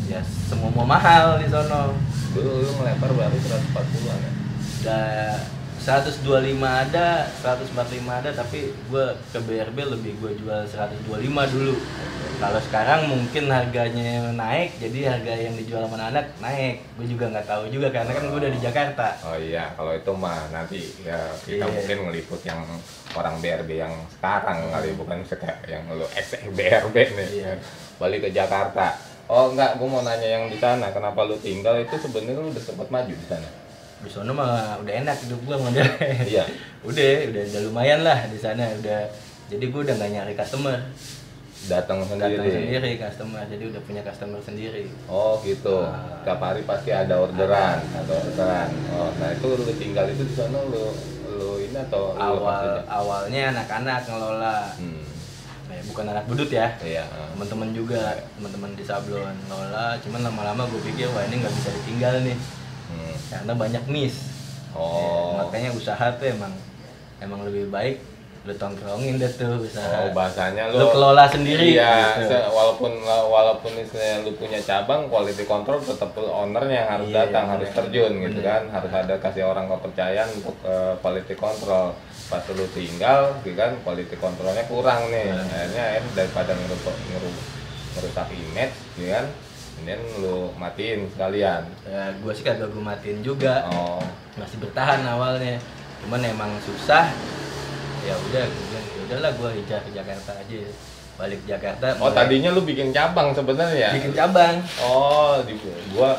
ya semua mahal di sono Dulu lu ngelempar baru 140-an ya. Udah 125 ada, 145 ada, tapi gue ke BRB lebih gue jual 125 dulu. Kalau sekarang mungkin harganya naik, jadi harga yang dijual sama anak naik. Gue juga nggak tahu juga karena kan gue udah di Jakarta. Oh iya, kalau itu mah nanti ya kita Iya. mungkin ngeliput yang orang BRB yang sekarang kali bukan yang lu ex BRB nih. Kan. Balik ke Jakarta. Oh enggak, gue mau nanya yang di sana, kenapa lu tinggal itu sebenarnya lu udah sempat maju di sana? Di sana mah udah enak hidup gue model. Iya. <laughs> udah, udah, udah lumayan lah di sana. Udah, jadi gue udah nggak nyari customer. Datang sendiri. Datang sendiri customer, jadi udah punya customer sendiri. Oh gitu. Ah. Tiap hari pasti ada orderan, ada orderan. Oh, nah itu lu tinggal itu di sana lu lu ini atau lu Awal awalnya anak-anak ngelola, Hmm. Eh, bukan anak budut ya. Iya. ah. teman-teman juga teman-teman di sablon ngelola cuman lama-lama gue pikir wah ini nggak bisa ditinggal nih. Karena banyak miss Oh. Ya, makanya usaha tuh emang emang lebih baik lu tongkrongin deh tuh usaha Oh, bahasanya lu kelola sendiri Iya, gitu. walaupun walaupun istilahnya lu punya cabang, quality control tetap ownernya yang harus Iya, datang, harus terjun gitu kan, harus ada kasih orang kepercayaan untuk eh, quality control. Pas lu tinggal, gitu kan, quality controlnya kurang nih. Akhirnya em, daripada ngerusak ngeru- ngerusak image, gitu kan, kemudian lu matiin sekalian. ya gue sih kagak gue matiin juga Oh, masih bertahan awalnya cuman emang susah ya udah gue bilang ya udahlah gue hijrah ke Jakarta aja balik Jakarta Oh mulai tadinya lu bikin cabang sebenarnya. bikin cabang Oh di gua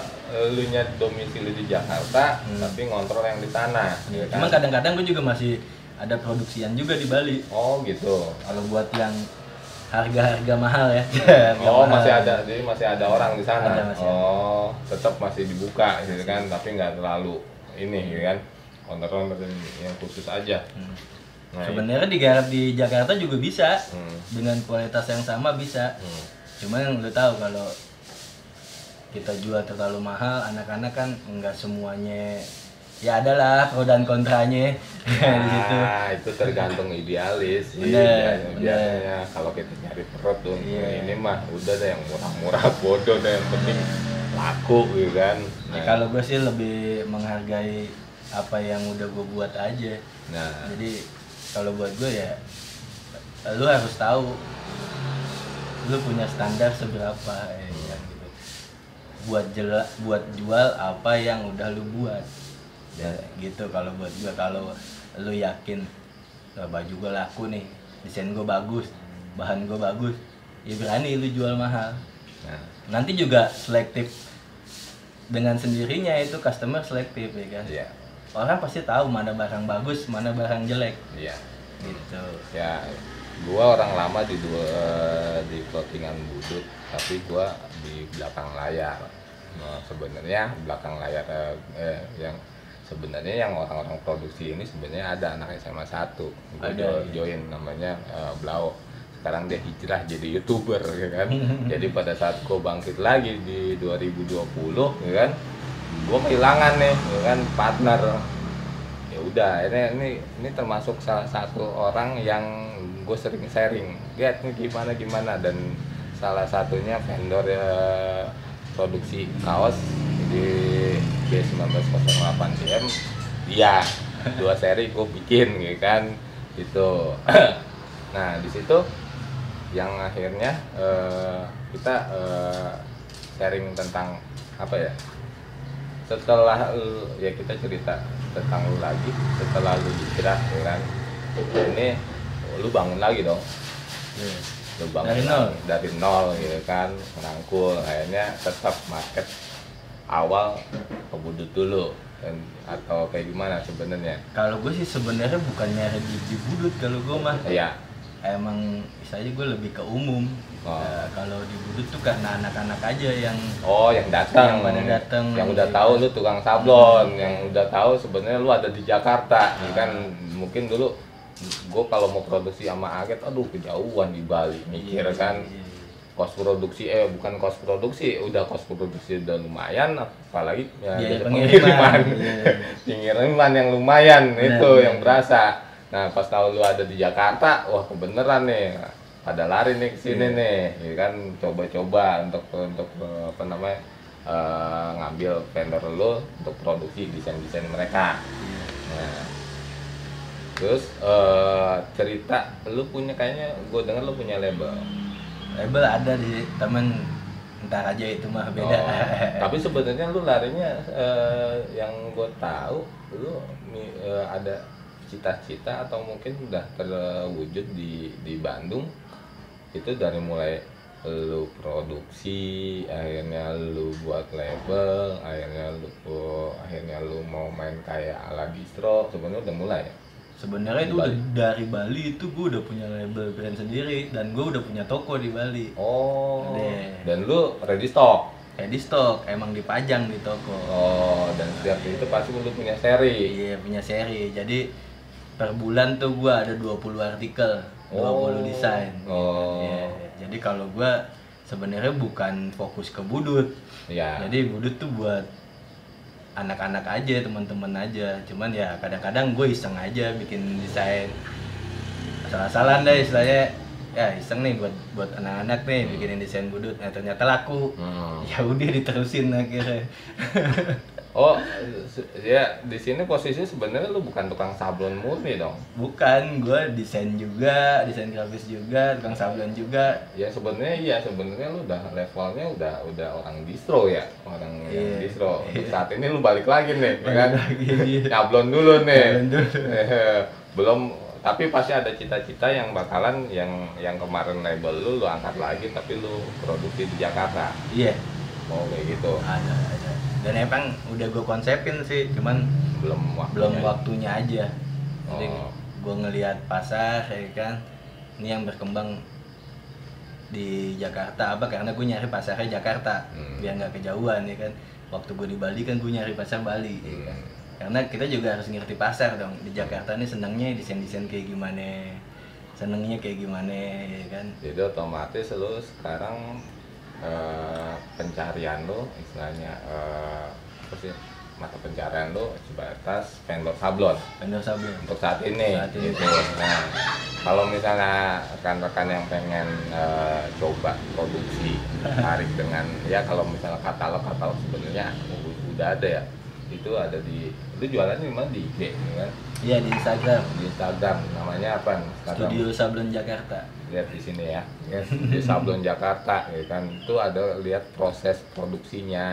lu nya domisili di Jakarta Hmm. tapi ngontrol yang di sana. ya kan? cuman kadang-kadang gue juga masih ada produksian juga di Bali Oh gitu. kalau buat yang harga-harga mahal ya <laughs> Harga Oh mahal. masih ada, jadi masih ada orang di sana. Ada, masih ada. oh tetap masih dibuka gitu kan, tapi nggak terlalu ini gitu kan. Kontrol yang khusus aja. Hmm. Nah, sebenarnya digarap di Jakarta juga bisa Hmm. dengan kualitas yang sama bisa Hmm. cuma yang lu tahu kalau kita jual terlalu mahal anak-anak kan nggak semuanya ya adalah pro dan kontranya <laughs> di situ Nah, itu tergantung idealis sih. Bener, Biasanya- bener. Biasanya kalau kita nyari perut tuh, Iya. ini mah udah deh yang murah-murah <laughs> bodoh deh yang penting laku gitu kan. Ya, kalau gue sih lebih menghargai apa yang udah gue buat aja nah, jadi kalau buat gue ya lu harus tahu lu punya standar seberapa ya kan, gitu buat jela, buat jual apa yang udah lu buat ya gitu kalau buat gue kalau lu yakin "Wah, baju gue laku nih desain gue bagus bahan gue bagus ya berani lu jual mahal. Nah, nanti juga selektif dengan sendirinya itu customer selektif ya kan? Iya, orang pasti tahu mana barang bagus mana barang jelek. Iya. gitu. Ya, gua orang lama di dua di clothingan budut, tapi gua di belakang layar. Nah, sebenarnya belakang layar eh, eh, yang sebenarnya yang orang-orang produksi ini sebenarnya ada anak SMA 1 gua Ada, iya. join namanya eh, Blau sekarang dia hijrah jadi youtuber ya kan? <laughs> Jadi pada saat gua bangkit lagi di 2020 ya kan? Gua kehilangan nih ya kan partner. Ya udah ini ini ini termasuk salah satu orang yang gue sering sharing. Lihat nih gimana gimana dan salah satunya vendor ya, produksi kaos di B1908 DM dia dua seri gue bikin gitu kan? <clears throat> Itu nah di situ yang akhirnya eh, kita eh, sharing tentang apa ya? Setelah ya kita cerita tentang lu lagi setelah lu hijrah ya kan ini lu bangun lagi dong. Lu bangun Dari nol. dari nol gitu kan merangkul. Akhirnya tetap market awal ke budut dulu. Dan atau kayak gimana sebenarnya? Kalau gue sih sebenarnya bukan nyari di, budut kalau gue mah. Iya. Emang istilahnya gue lebih ke umum. Oh. Ya, kalau di budut tuh karena anak-anak aja yang Oh, yang datang, Yang pada datang. yang udah tahu lu tukang sablon, yang udah tahu sebenarnya lu ada di Jakarta, ya kan. Mungkin dulu gue kalau mau produksi sama Aget, aduh kejauhan di Bali, mikir Iya, kan iya. kos produksi, eh bukan kos produksi, udah kos produksi udah lumayan, apalagi ya, jadi pengiriman. Iya. pengiriman yang lumayan itu benar. yang berasa. Nah pas tahu lu ada di Jakarta, wah kebeneran nih, pada lari nih ke sini Iya. nih, ya kan coba-coba untuk untuk apa namanya eh, ngambil vendor lu untuk produksi desain-desain mereka. Nah, terus eh, cerita lu punya kayaknya gue dengar lu punya label. label ada di temen ntar aja itu mah beda Oh, tapi sebenarnya lu larinya eh, yang gue tahu lu eh, ada cita-cita atau mungkin udah terwujud di di Bandung itu dari mulai lu produksi akhirnya lu buat label akhirnya lu oh, akhirnya lu mau main kayak ala distro sebenarnya udah mulai ya? Sebenarnya itu Bali. dari Bali itu gue udah punya label brand sendiri dan gue udah punya toko di Bali oh Ada. dan lu ready stock di stok emang dipajang di toko oh dan setiap itu pasti lu punya seri Iya punya seri. Jadi per bulan tuh gua ada 20 artikel, 20 Oh. desain. Oh. Iya. Jadi kalau gua sebenarnya bukan fokus ke budut. ya Jadi budut tuh buat anak-anak aja, teman-teman aja. Cuman ya kadang-kadang gue iseng aja bikin desain. Asal-asalan deh istilahnya. Ya iseng nih buat buat anak-anak nih bikinin desain budut. Nah ternyata laku. Hmm. <laughs> Ya udah diterusin akhirnya. <laughs> Oh, ya di sini posisi sebenarnya lu bukan tukang sablon murni dong. Bukan, gue desain juga, desain grafis juga, tukang sablon juga. Ya sebenarnya iya sebenarnya lu udah levelnya udah udah orang distro ya, orang yang Iya. distro. Untuk saat ini lu balik lagi nih, ya Balik kan? lagi, iya. Nyablon dulu nih. Nyablon dulu. <laughs> belum Tapi pasti ada cita-cita yang bakalan yang yang kemarin label lu lu angkat lagi tapi lu produksi di Jakarta. iya Mau kayak gitu. ada ada dan emang udah gue konsepin sih cuman Belum waktunya. belum waktunya aja jadi Oh. gue ngelihat pasar ya kan ini yang berkembang di Jakarta apa karena gue nyari pasarnya Jakarta Hmm. biar nggak kejauhan ya kan waktu gue di Bali kan gue nyari pasar Bali ya kan? Hmm. karena kita juga harus ngerti pasar dong di Jakarta nih senangnya desain desain kayak gimana senengnya kayak gimana ya kan Jadi otomatis lu sekarang eh, pencarian lu istilahnya eh, apa sih mata pencarian lu sebatas vendor sablon vendor sablon untuk saat ini, Saat ini. gitu. Nah, kalau misalnya rekan-rekan yang pengen eh, coba produksi tarik dengan ya kalau misalnya katalog katalog sebenarnya u- udah ada ya itu ada di itu jualannya di mana di IG ya kan iya di Instagram. Di Instagram. Namanya apa? Instagram Studio Sablon Jakarta. Lihat di sini ya. Di Sablon Jakarta ya kan. Itu ada lihat proses produksinya.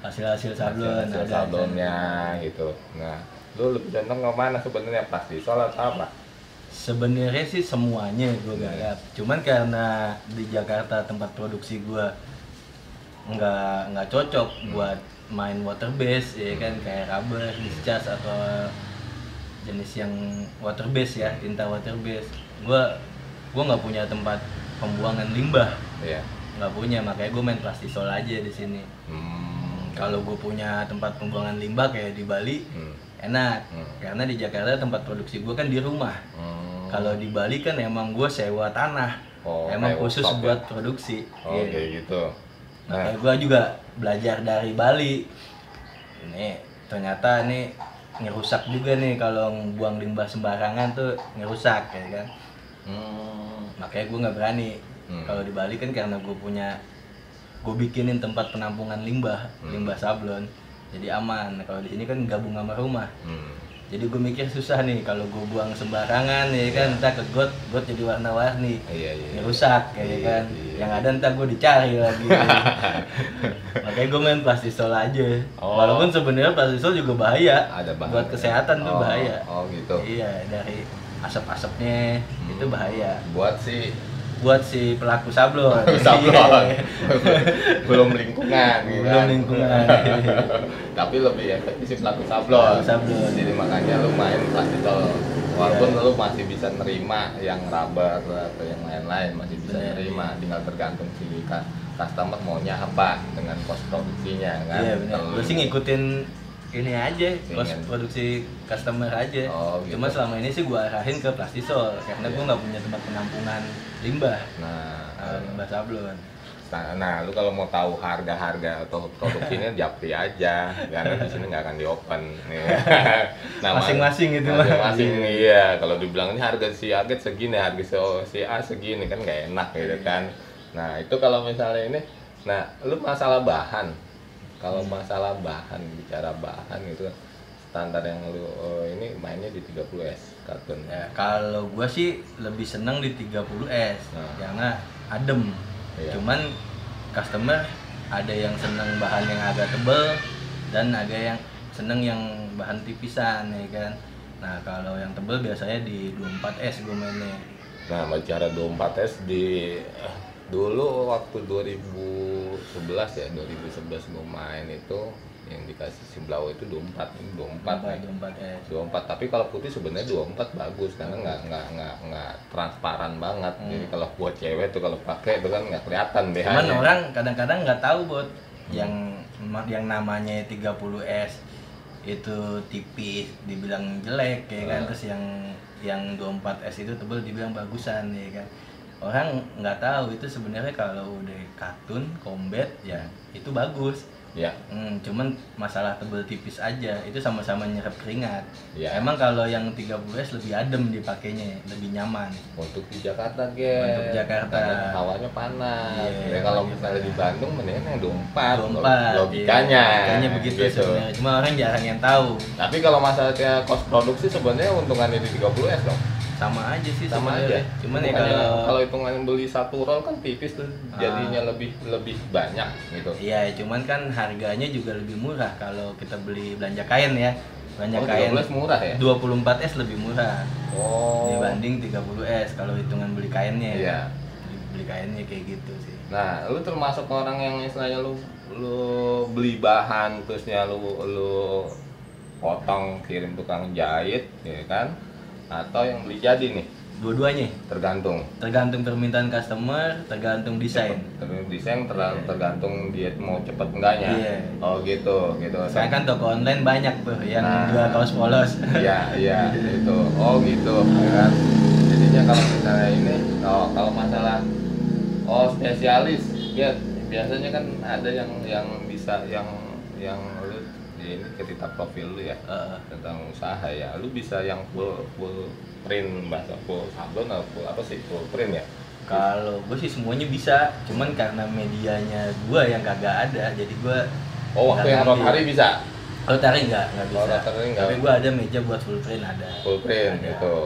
Hasil-hasil sablon hasil ada sablonnya gitu. Nah lu lebih condong ke mana sebenarnya? Plastisol atau apa? Sebenarnya sih semuanya gue garap. Cuman karena di Jakarta tempat produksi gue nggak nggak cocok buat main water base ya kan. Kayak rubber, discharge atau jenis yang water base ya tinta water base. Gue gue nggak punya tempat pembuangan limbah, Iya. nggak punya makanya gue main plastisol aja di sini. Hmm. Kalau gue punya tempat pembuangan limbah kayak di Bali Hmm. enak Hmm. karena di Jakarta tempat produksi gue kan di rumah. Hmm. Kalau di Bali kan emang gue sewa tanah, Oh, emang khusus buat ya? produksi. oh kayak gitu nah Makanya gue juga belajar dari Bali. Ini ternyata nih ngerusak juga nih kalau buang limbah sembarangan tuh ngerusak ya kan. hmm. Makanya gue nggak berani. Hmm. Kalau di Bali kan karena gue punya gue bikinin tempat penampungan limbah, Hmm. limbah sablon. Jadi aman. Kalau di sini kan gabung sama rumah. Hmm. Jadi gue mikir susah nih kalau gue buang sembarangan ya kan, entah ke got, got jadi warna-warni. iya iya Ini rusak kayak Iya, kan. iya. Yang ada ntar gue dicari lagi. <laughs> Makanya gue main plastisol aja. Oh. Walaupun sebenarnya plastisol juga bahaya. ada bahan Buat kesehatan tuh Oh, bahaya. oh gitu Iya, dari asap-asapnya itu Hmm. bahaya. buat si Buat si pelaku sablon. <laughs> sablon Iya. <laughs> belum lingkungan gitu Belum kan. lingkungan. <laughs> tapi lebih efektif si pelaku sablon Pelaku sablon. jadi makanya lu main plastisol walaupun lu masih bisa nerima yang rubber atau yang lain-lain masih bisa Bener, nerima tinggal tergantung si customer maunya apa dengan cost produksinya kan Iya benar. Kalau Gue sih ngikutin ini aja, Ingin. produksi customer aja. Oh, gitu. Cuma selama ini sih gue arahin ke plastisol karena gue Iya. nggak punya tempat penampungan limbah, nah uh, limbah sablon. Nah, nah, lu kalau mau tahu harga-harga atau produksinya <laughs> japri aja, karena di sini nggak akan di open. <laughs> Nah, Masing-masing gitu, Mas. Masing-masing iya. Kalau dibilang ini harga si Aget segini, harga si, si A segini kan nggak enak gitu kan. Nah itu kalau misalnya ini, nah lu masalah bahan, kalau masalah bahan bicara bahan itu standar yang lu eh, ini mainnya di 30s kartun. Ya, kalau gue sih lebih seneng di 30S Nah. karena adem. Iya. Cuman customer ada yang seneng bahan yang agak tebel dan ada yang seneng yang bahan tipisan ya kan. Nah kalau yang tebel biasanya di 24S gue mainnya. Nah, bicara 24S di eh, dulu waktu 2011 ya, 2011 gue main itu yang dikasih si Blau itu 24, ini 24 nih. 24S. 24 tapi kalau putih sebenarnya 24 bagus karena nggak nggak nggak nggak transparan banget. Jadi kalau buat cewek tuh kalau pakai itu kan nggak kelihatan deh Cuman orang kadang-kadang nggak tahu buat yang ma- yang namanya 30S itu tipis dibilang jelek ya kan. Ah. terus yang yang 24S itu tebel dibilang bagusan ya kan orang nggak tahu itu sebenarnya kalau udah katun combat ya itu bagus. Ya. Hmm, cuman masalah tebel tipis aja itu sama-sama nyerap keringat. Ya. emang kalau yang 30S lebih adem dipakainya lebih nyaman. Untuk di Jakarta guys Untuk Jakarta. Karena hawanya panas. Iya, ya kalau hawanya misalnya di. Bandung mendingan yang 24 24 logikanya iya. logikanya. Begitu gitu. sebenarnya. Cuma orang jarang yang tahu. Tapi kalau masalahnya cost produksi sebenarnya untungannya di 30S dong sama aja sih sama sebenarnya. aja. Cuman ya kalau kalau hitungan beli satu roll kan tipis tuh. Ah. jadinya lebih lebih banyak gitu. Iya cuman kan harganya juga lebih murah kalau kita beli belanja kain ya. Banyak oh, kain 13 murah ya? 24S lebih murah. Oh. Dibanding 30S kalau hitungan beli kainnya Iya. beli, beli kainnya kayak gitu sih. Nah, lu termasuk orang yang istilahnya lu lu beli bahan terusnya lu lu potong kirim tukang jahit, ya kan? Atau yang beli jadi nih, dua-duanya tergantung. tergantung permintaan customer tergantung desain Tergantung desain, ter- Iya. tergantung dia mau cepet enggaknya. Iya. Oh gitu, gitu. saya kan toko online banyak tuh yang Nah. jual kaos polos Iya, iya, <laughs> itu. Oh gitu, ya kan? Jadinya kalau misalnya ini, oh, kalau masalah oh spesialis, ya biasanya kan ada yang yang bisa yang yang ya ini ketika profil lu ya Heeh. tentang usaha ya, lu bisa yang full full print bahasa full sablon atau full apa sih full print ya? Kalau gue sih semuanya bisa, cuman karena medianya gue yang kagak ada, jadi gue Oh waktu yang rotary bisa rotary nggak nggak bisa. Oh, rotary nggak. Tapi gue ada meja buat full print ada. full print Ada. gitu.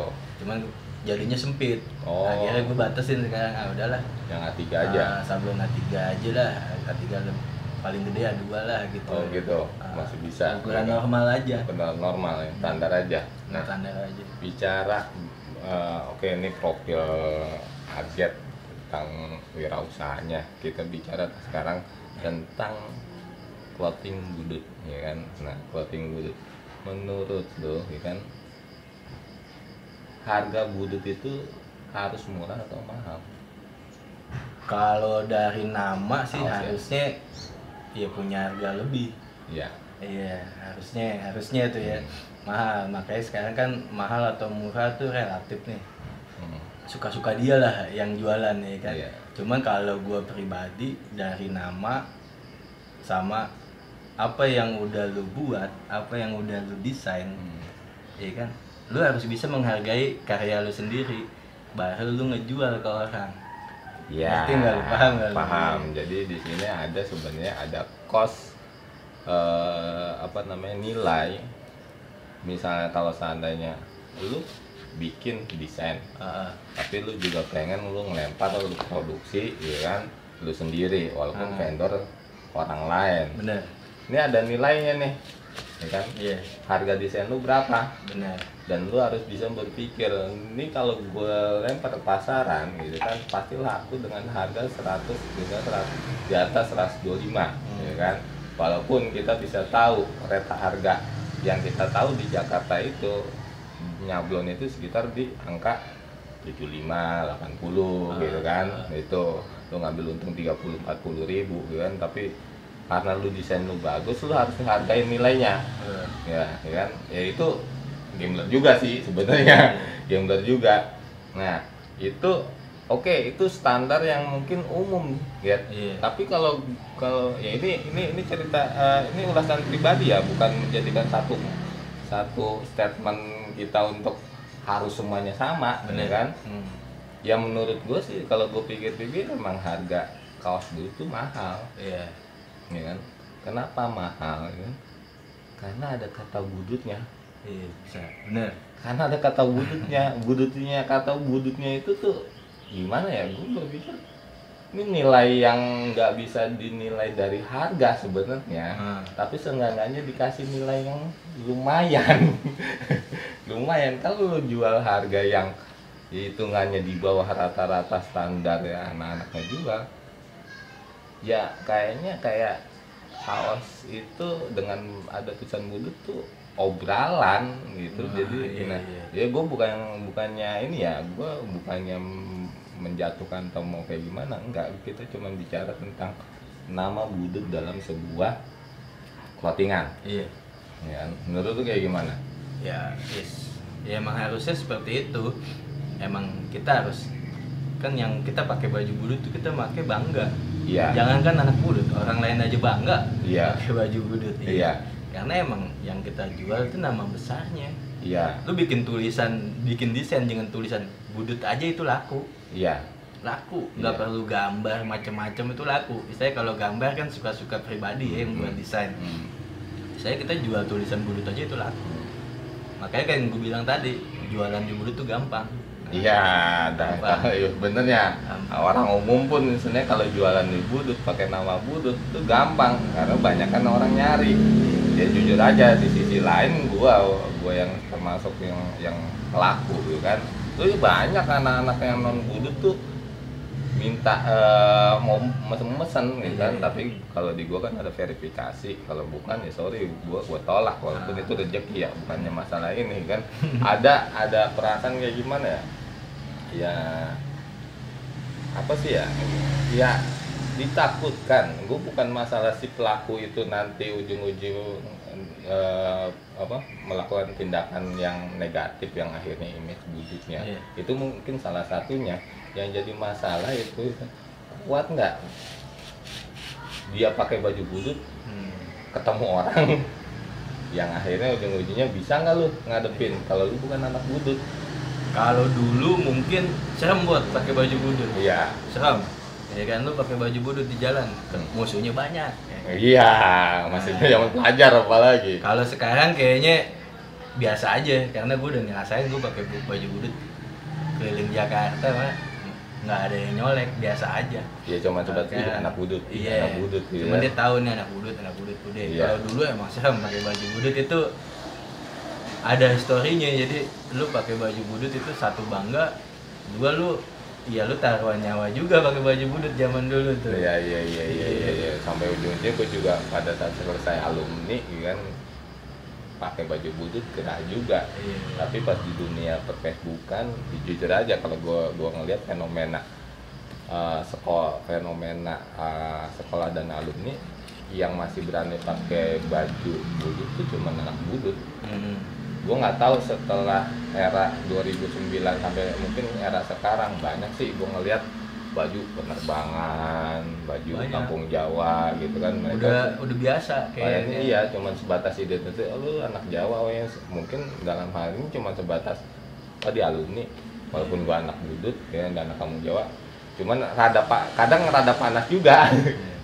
Cuman jadinya sempit. Oh. Akhirnya gue batasin sekarang, ah udahlah. Yang A3 aja. Ah, sablon A3 aja lah, A3 lem- paling gede A2 lah gitu. Oh gitu, Ah, masih bisa. Ukuran normal aja. Benar normal ya, standar aja. Nah, standar aja. bicara eh, oke ini profil target tentang wirausahanya kita bicara sekarang tentang clothing budut ya kan nah clothing budut menurut lo ya kan harga budut itu harus murah atau mahal Kalau dari nama sih ya. harusnya ya punya harga lebih. ya Iya, harusnya harusnya itu ya mahal. Makanya sekarang kan mahal atau murah tuh relatif nih. Hmm. Suka-suka dia lah yang jualan ya kan. Iya. Cuman kalau gua pribadi dari nama sama apa yang udah lu buat, apa yang udah lu desain, Hmm. ya kan. Lu harus bisa menghargai karya lu sendiri. Baru lu ngejual ke orang. Ya, Ngerti nggak lu? Paham nggak lu? Paham. Jadi di sini ada sebenarnya ada cost eh, apa namanya nilai. Misalnya kalau seandainya lu bikin desain, Heeh. tapi lu juga pengen lu ngelempar atau lu produksi, ya kan, lu sendiri walaupun Hmm. vendor orang lain. bener. Ini ada nilainya nih, ya kan? Iya, Harga desain lu berapa? bener. Dan lu harus bisa berpikir ini kalau gue lempar ke pasaran gitu kan pasti laku dengan harga 100 juga 100 di atas 125 ya kan. Walaupun kita bisa tahu reta harga yang kita tahu di Jakarta itu nyablon itu sekitar di angka 75 80 gitu kan. Itu lu ngambil untung 30 40 ribu gitu kan. Tapi karena lu desain lu bagus lu harus menghargai nilainya. Bener. ya, ya kan. Ya itu gambler juga sih sebenarnya <laughs> gambler juga. Nah itu oke itu standar yang mungkin umum ya Iya. tapi kalau kalau ya ini ini ini cerita eh, ini ulasan pribadi ya bukan menjadikan satu satu statement kita untuk harus semuanya sama ya kan? Hmm. ya menurut gue sih kalau gue pikir-pikir memang harga kaos dulu itu mahal. Iya. ya kan? Kenapa mahal ya kan? karena ada kata budutnya Iya, bisa. Bener. karena ada kata budutnya budutnya kata budutnya itu tuh gimana ya gue berpikir ini nilai yang nggak bisa dinilai dari harga sebenarnya Hmm. tapi seenggaknya dikasih nilai yang lumayan <laughs> lumayan kalau lu jual harga yang hitungannya di bawah rata-rata standar ya anak-anaknya jual ya kayaknya kayak kaos itu dengan ada tulisan budut tuh obralan gitu Nah, jadi iya, nah, iya. ya gue bukan bukannya ini ya gue bukannya menjatuhkan atau mau kayak gimana enggak kita cuma bicara tentang nama budut dalam sebuah clothingan Iya. ya menurut lu kayak gimana Ya, yes. Ya emang harusnya seperti itu. Emang kita harus kan yang kita pakai baju budut tuh kita pakai bangga. iya Jangankan anak budut, orang lain aja bangga Iya. pakai baju budut. Iya. Karena emang yang kita jual itu nama besarnya. iya. Lu bikin tulisan, bikin desain dengan tulisan budut aja itu laku. iya. Laku. Nggak Iya. perlu gambar macam-macam itu laku. Saya kalau gambar kan suka-suka pribadi ya yang buat desain. Hmm. saya kita jual tulisan budut aja itu laku. Makanya kayak yang gue bilang tadi jualan di budut tuh gampang Iya, dah <laughs> iya, bener ya. Gampang. Orang umum pun sebenarnya kalau jualan di budut pakai nama budut itu gampang karena banyak kan orang nyari. Ya jujur aja di sisi lain gua gua yang termasuk yang yang pelaku gitu kan. Tuh banyak anak-anak yang non budut tuh minta eh, mau mesen-mesen gitu kan Iya. tapi kalau di gua kan ada verifikasi kalau bukan ya sorry gua gua tolak walaupun Ah. itu rezeki ya bukannya masalah ini kan ada ada perasaan kayak gimana ya ya apa sih ya? Ya ditakutkan. Gue bukan masalah si pelaku itu nanti ujung-ujung eh, apa melakukan tindakan yang negatif yang akhirnya image budutnya Iya. itu mungkin salah satunya. Yang jadi masalah itu kuat nggak? Dia pakai baju budut Hmm. ketemu orang yang akhirnya ujung-ujungnya bisa nggak lu ngadepin? Kalau lu bukan anak budut Kalau dulu mungkin serem buat pakai baju budut. iya Serem. Ya kan lu pakai baju budut di jalan, musuhnya banyak. ya kan? iya maksudnya zaman pelajar apalagi Kalau sekarang kayaknya biasa aja karena gue udah ngerasain gue pakai baju budut keliling Jakarta mah nggak ada yang nyolek biasa aja. ya cuma coba Oke. "Ih, anak budut ih, Iya. anak budut gitu Cuman kan. dia tahu nih anak budut, anak budut budut. Iya. Kalau dulu emang serem pakai baju budut itu ada historinya. Jadi lu pakai baju budut itu satu bangga, dua lu ya lu taruhan nyawa juga pakai baju budut zaman dulu tuh. Iya iya iya iya iya iya. sampai ujungnya gue juga pada saat selesai alumni kan pakai baju budut gerah juga Iya. tapi pas di dunia perfacebookan jujur aja kalau gue gua ngelihat fenomena eh, sekolah fenomena eh, sekolah dan alumni yang masih berani pakai baju budut itu cuma anak budut Hmm. Gue nggak tahu setelah era 2009 sampai mungkin era sekarang banyak sih gue ngelihat baju penerbangan baju Banyak. kampung Jawa gitu kan Udah mereka udah biasa kayaknya iya cuman sebatas identitas oh, lu anak Jawa ya. mungkin dalam hal ini cuma sebatas oh di alumni walaupun gua anak budut ya dan anak kampung Jawa cuman rada pak kadang rada panas juga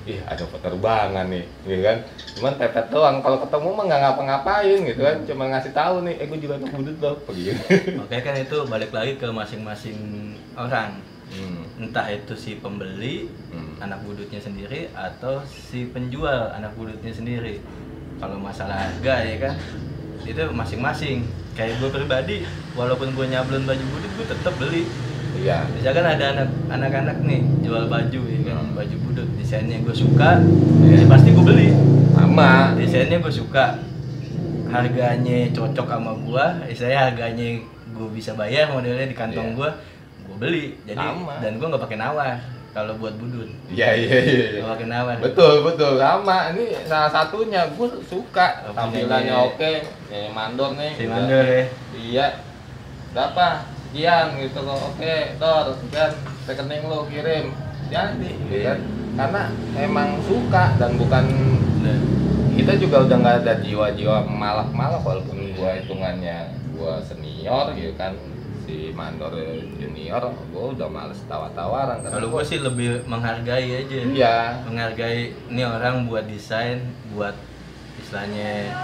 ih ada penerbangan nih gitu kan cuman pepet doang kalau ketemu mah nggak ngapa-ngapain gitu kan cuma ngasih tahu nih eh gue juga anak budut loh begitu <laughs> Makanya kan itu balik lagi ke masing-masing orang. hmm. Entah itu si pembeli Hmm. anak budutnya sendiri atau si penjual anak budutnya sendiri. Kalau masalah harga ya kan itu masing-masing. Kayak gue pribadi, walaupun gue nyablon baju budut, gue tetap beli. Iya Misalkan ada anak anak-anak nih jual baju ya kan, Hmm. baju budut desainnya gue suka, ya pasti gue beli. sama Desainnya gue suka, harganya cocok sama gua, saya harganya gue bisa bayar modelnya di kantong Iya. gua, gue beli. Jadi Sama. dan gue nggak pakai nawar kalau buat budut, iya iya iya iya. nggak pakai nawar. Betul betul sama ini salah satunya gue suka tampilannya oke kayak mandor nih Si mandor ya. iya berapa sekian gitu loh. Oke dor kan rekening lo kirim. Jadi gitu Iya. kan. Karena emang suka dan bukan kita juga udah nggak ada jiwa-jiwa malak-malak walaupun gua hitungannya gua senior gitu kan si mandor junior gua udah males tawa-tawaran Kalau gua- gue sih lebih menghargai aja. iya. Menghargai ini orang buat desain, buat istilahnya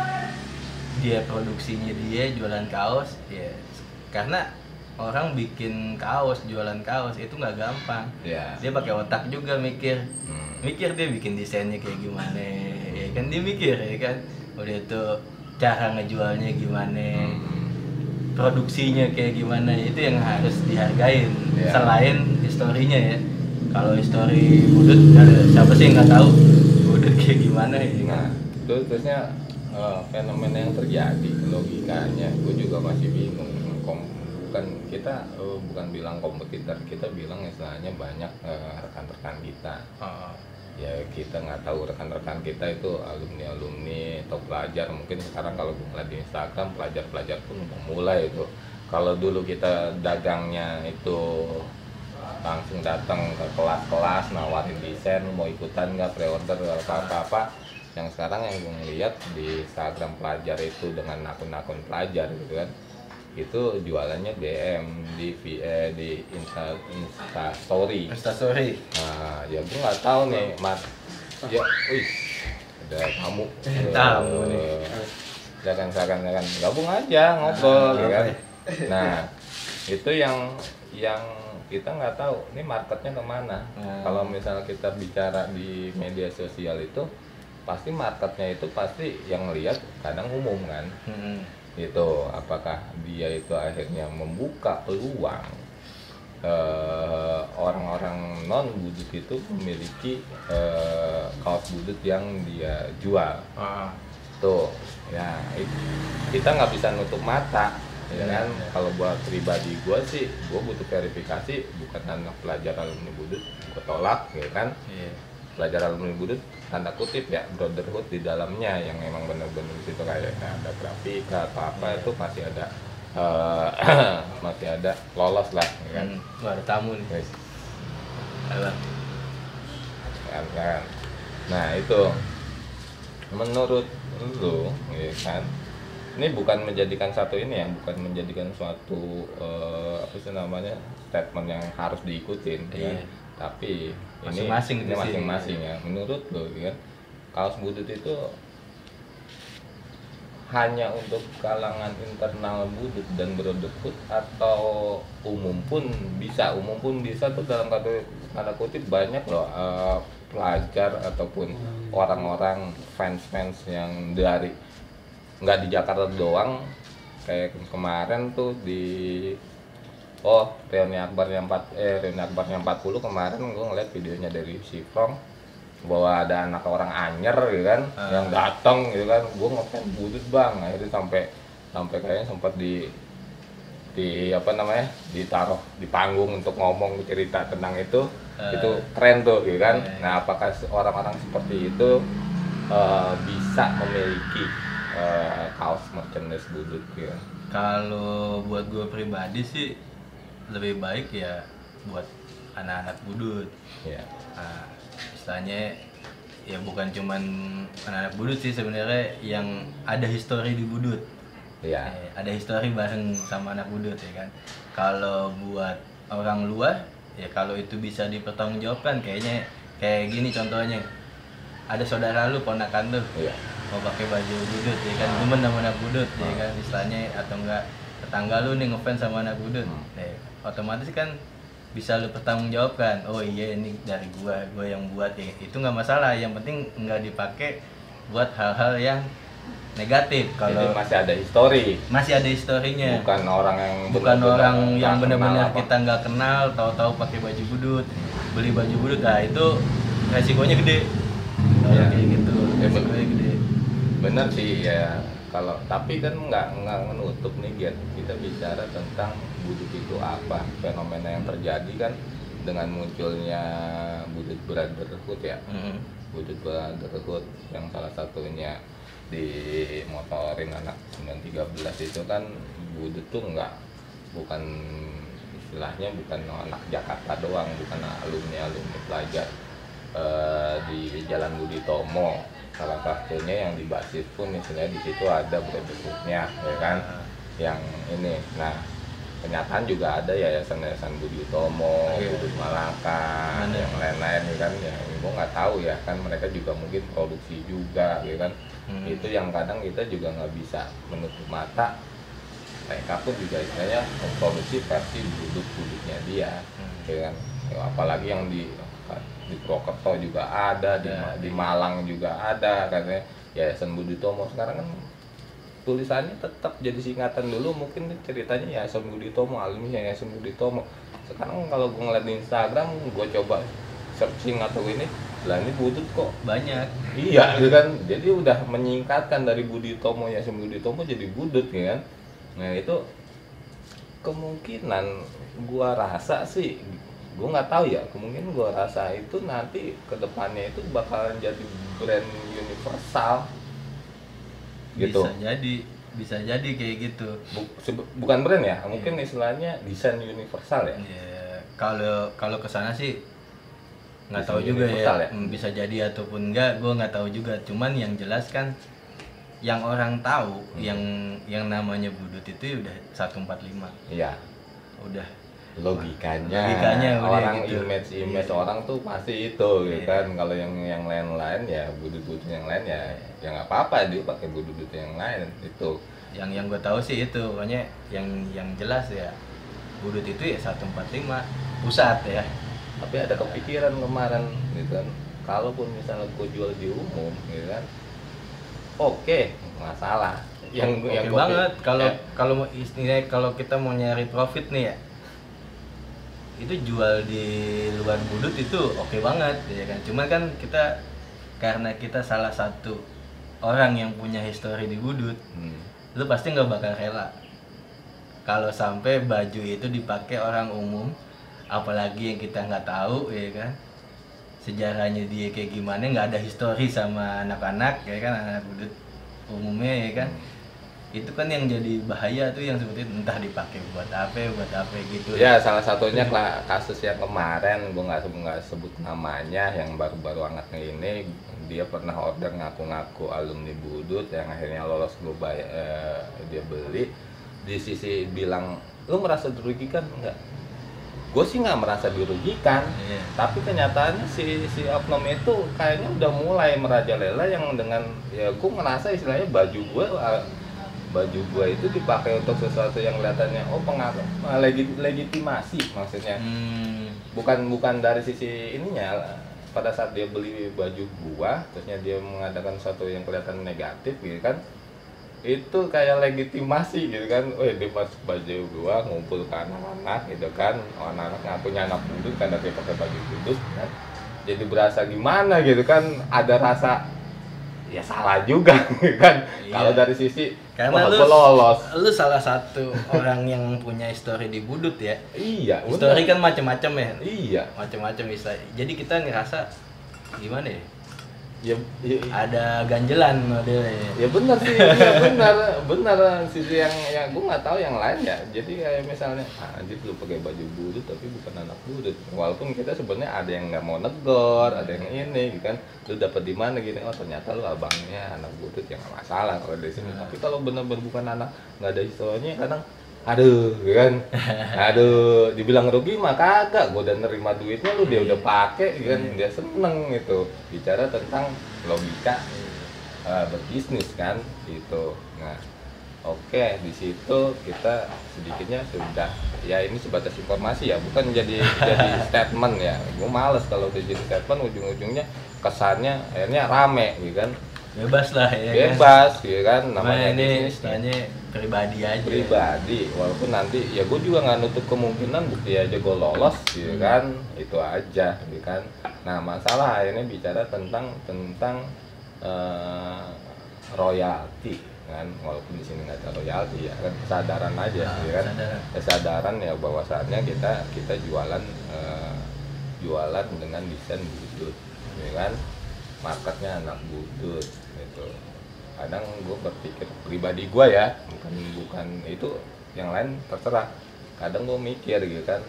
dia produksinya dia jualan kaos, ya. Karena orang bikin kaos, jualan kaos itu nggak gampang. iya Dia pakai otak juga mikir, Hmm. mikir dia bikin desainnya kayak gimana, ya kan dia mikir ya kan. Udah itu cara ngejualnya gimana, Hmm. produksinya kayak gimana itu yang harus dihargain Iya. selain historinya ya kalau histori budut ada siapa sih nggak tahu budut kayak gimana ya Nah, itu terusnya eh, fenomena yang terjadi logikanya, gue juga masih bingung. Kom- bukan kita eh, bukan bilang kompetitor, kita bilang istilahnya banyak eh, rekan-rekan kita. Oh, Ya kita nggak tahu rekan-rekan kita itu alumni alumni atau pelajar. Mungkin sekarang kalau gue ngeliat di Instagram pelajar-pelajar pun udah mulai itu. Kalau dulu kita dagangnya itu langsung datang ke kelas-kelas nawarin desain mau ikutan nggak pre-order apa-apa yang sekarang yang gue ngeliat di Instagram pelajar itu dengan akun-akun pelajar gitu kan itu jualannya DM di VA di Insta, Insta Story. Instastory nah ya gue nggak tahu nih mas ya wih ada tamu. Tamu nih. Eh, silakan silakan silakan gabung aja ngobrol Ah, ya kan? nah itu yang yang kita nggak tahu ini marketnya ke mana. Hmm. kalau misalnya kita bicara di media sosial itu pasti marketnya itu pasti yang lihat kadang umum kan. Mm-mm. Itu apakah dia itu akhirnya membuka peluang eh, orang-orang non budut itu memiliki eh, kaos budut yang dia jual Ah, tuh ya it- kita nggak bisa nutup mata ya Iya, kan iya. kalau buat pribadi gue sih gue butuh verifikasi bukan anak pelajar alumni budut gue tolak ya kan iya. Pelajar alumni budut tanda kutip ya brotherhood di dalamnya yang memang benar-benar situ kayak ada grafika atau apa Iya. itu masih ada eh, <clears throat> masih ada lolos lah ya kan Hmm. Ada tamu nih. Guys, kan, kan. nah itu menurut lu ya kan ini bukan menjadikan satu ini ya bukan menjadikan suatu eh, apa sih namanya statement yang harus diikutin ya kan? Iya. tapi ini Masing-masing ini masing-masing ya. Menurut lo ya kaos budut itu hanya untuk kalangan internal budut dan brotherhood atau umum pun bisa. Umum pun bisa tuh dalam kata tanda kutip banyak loh eh, pelajar ataupun orang-orang fans-fans yang dari nggak di Jakarta doang. Kayak kemarin tuh di oh reuni akbar yang 4 eh reuni akbar yang 40 kemarin gue ngeliat videonya dari si Frong bahwa ada anak orang anyer gitu kan Ah. yang datang gitu kan gue ngefans budut bang akhirnya sampai sampai kayaknya sempat di di apa namanya ditaruh di panggung untuk ngomong cerita tentang itu Ah. itu keren tuh gitu kan iya. nah apakah orang-orang seperti itu eh, bisa memiliki eh, kaos merchandise budut gitu Kalau buat gue pribadi sih lebih baik ya buat anak-anak budut. ya Nah, istilahnya ya bukan cuman anak-anak budut sih sebenarnya yang ada histori di budut. ya Eh, ada histori bareng sama anak budut ya kan. Kalau buat orang luar ya kalau itu bisa dipertanggungjawabkan kayaknya kayak gini contohnya. Ada saudara lu ponakan tuh iya mau pakai baju budut ya kan demen sama anak budut ya kan istilahnya atau enggak tetangga lu nih ngefans sama anak budut Hmm. eh, otomatis kan bisa lu pertanggungjawabkan oh iya ini dari gua gua yang buat. Ya itu nggak masalah. Yang penting nggak dipakai buat hal-hal yang negatif. Jadi kalau masih ada histori masih ada historinya bukan orang yang bukan benar-benar orang yang benar-benar kita nggak kenal tahu-tahu pakai baju budut beli baju budut nah itu resikonya gede. Kalau Iya. kayak gitu Ya, resikonya gede. bener sih ya kalau tapi kan nggak nggak menutup nih Giat. kita bicara tentang budut itu apa fenomena yang terjadi kan dengan munculnya budut brotherhood ya Mm-mm. budut brotherhood yang salah satunya di motorin anak 913 itu kan budut tuh nggak bukan istilahnya bukan anak Jakarta doang bukan alumni alumni pelajar eh, di Jalan Budi Tomo salah satunya yang di basis pun istilahnya di situ ada brotherhoodnya ya kan yang ini nah kenyataan juga ada yayasan-yayasan Budi Tomo, Iya. Budut Malaka, Bener. yang lain-lain ya kan ya gue nggak tahu ya kan mereka juga mungkin produksi juga ya kan Hmm. itu yang kadang kita juga nggak bisa menutup mata mereka pun juga istilahnya memproduksi versi budut-budutnya dia Hmm. ya kan apalagi yang di di Purwokerto juga ada di, Ada, di iya. Malang juga ada katanya Yayasan Budi Tomo sekarang kan tulisannya tetap jadi singkatan dulu mungkin ceritanya Yayasan Budi Tomo alumni Yayasan Budi Tomo sekarang kalau gue ngeliat di Instagram gue coba searching atau ini lah ini budut kok banyak Iya, gitu kan. Jadi udah menyingkatkan dari Budi Tomo ya Budi Tomo jadi budut ya kan. Nah, itu kemungkinan gua rasa sih gua nggak tahu ya kemungkinan gua rasa itu nanti ke depannya itu bakalan jadi brand universal. Gitu. Bisa jadi bisa jadi kayak gitu. Bukan brand ya mungkin istilahnya desain universal ya. Ya kalau kalau ke sana sih nggak tahu juga ya, ya? Hmm, bisa jadi ataupun enggak gue nggak tahu juga. Cuman yang jelas kan yang orang tahu Hmm. yang yang namanya budut itu udah 145 iya. Udah logikanya, Logikanya orang gitu. image image Iya. orang tuh pasti itu gitu Iya. kan. Kalau yang yang lain-lain ya budut-budut yang lain ya ya nggak apa-apa dia pakai budut-budut yang lain itu. Yang yang gue tahu sih itu pokoknya yang yang jelas ya Budut itu ya 145 pusat ya. Tapi ada kepikiran kemarin gitu kan. Kalaupun misalnya gue jual di umum gitu kan oke masalah yang Oke yang banget. Kalau eh, kalau istilahnya kalau kita mau nyari profit nih ya itu jual di luar budut itu oke banget ya kan? Cuman kan kita karena kita salah satu orang yang punya histori di budut hmm, lu pasti nggak bakal rela. Kalau sampai baju itu dipakai orang umum apalagi yang kita nggak tahu ya kan? Sejarahnya dia kayak gimana nggak ada histori sama anak-anak ya kan? Anak budut umumnya ya kan itu kan yang jadi bahaya tuh yang seperti itu, entah dipakai buat apa buat apa gitu. Ya salah satunya kasus yang kemarin gue nggak sebut nggak sebut namanya yang baru-baru anaknya ini dia pernah order ngaku-ngaku alumni budut yang akhirnya lolos gue bayar eh, dia beli. Di sisi bilang lu merasa dirugikan? Enggak gue sih nggak merasa dirugikan. Iya. tapi kenyataannya si si oknum itu kayaknya udah mulai merajalela yang dengan ya gue ngerasa istilahnya baju gue ah, baju gue itu dipakai untuk sesuatu yang kelihatannya oh pengaruh ah, legi- legitimasi maksudnya. Hmm, bukan bukan dari sisi ininya. Pada saat dia beli baju gua terusnya dia mengadakan sesuatu yang kelihatan negatif gitu kan itu kayak legitimasi gitu kan. Oh dia masuk baju gua ngumpul ke anak-anak gitu kan. Oh, anak-anak ngakunya anak budut karena dia pakai baju budut kan. Jadi berasa gimana gitu kan. Ada rasa ya salah juga <laughs> kan? Iya. kalau dari sisi karena lu lolos. lu salah satu <laughs> orang yang punya histori di budut ya. Iya histori kan macam-macam ya. Iya. Macam-macam bisa. Jadi kita ngerasa gimana ya ya, ya, ada ganjelan modelnya ya benar sih ya benar benar. Sisi yang yang gue nggak tahu yang lain ya. Jadi kayak misalnya ah, anjir lu pakai baju budut tapi bukan anak budut walaupun kita sebenarnya ada yang nggak mau negor ada yang ini gitu kan. Lu dapat di mana? Gitu oh ternyata lu abangnya anak budut ya nggak masalah kalau dari sini. Tapi kalau benar-benar bukan anak nggak ada historinya kadang aduh gitu kan. Aduh dibilang rugi mah kagak. Gue udah nerima duitnya lu dia udah pakai gitu kan. Dia seneng gitu. Bicara tentang logika uh, berbisnis kan gitu. Nah oke di situ kita sedikitnya sudah ya ini sebatas informasi ya bukan jadi jadi <laughs> statement ya. Gue males kalau udah jadi statement ujung-ujungnya kesannya akhirnya rame gitu kan bebas lah ya kan? bebas kan? Cuma namanya ini istilahnya pribadi aja. Pribadi walaupun nanti ya gue juga nggak nutup kemungkinan bukti aja gue lolos gitu Hmm. kan? Itu aja gitu kan? Nah masalah akhirnya bicara tentang tentang eh, royalti kan? Walaupun di sini nggak ada royalti ya kan? Kesadaran aja Nah, gitu kan? kesadaran. kesadaran ya bahwasannya kita kita jualan eh, jualan dengan desain budut ya kan? Marketnya anak gitu kadang gue berpikir pribadi gue ya bukan bukan itu yang lain terserah. Kadang gue mikir gitu kan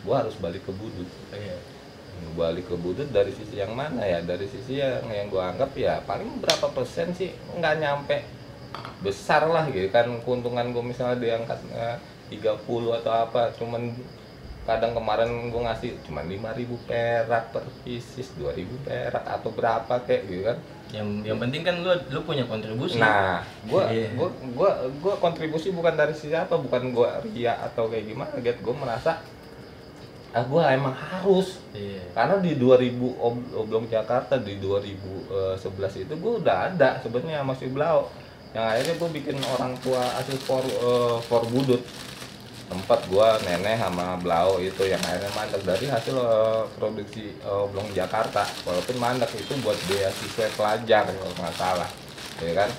gue harus balik ke budut. Iya. balik ke budut dari sisi yang mana ya? Dari sisi yang yang gue anggap ya paling berapa persen sih nggak nyampe besar lah gitu kan. Keuntungan gue misalnya diangkat eh, 30 atau apa cuman kadang kemarin gue ngasih cuman 5000 perak per pieces 2000 perak atau berapa kayak gitu kan yang yang penting kan lu lu punya kontribusi. Nah, gua Iya. gua gua gua kontribusi bukan dari siapa, bukan gua ria atau kayak gimana, gitu. Gua merasa ah gua emang harus. Iya. Karena di 2000 Ob- oblong Jakarta di 2011 itu gua udah ada sebenarnya masih blau yang akhirnya gua bikin orang tua asis for eh, for budut tempat gua nenek sama blau itu yang akhirnya mandek dari hasil eh, produksi eh, oblong Jakarta walaupun mandek itu buat beasiswa pelajar kalau nggak salah ya kan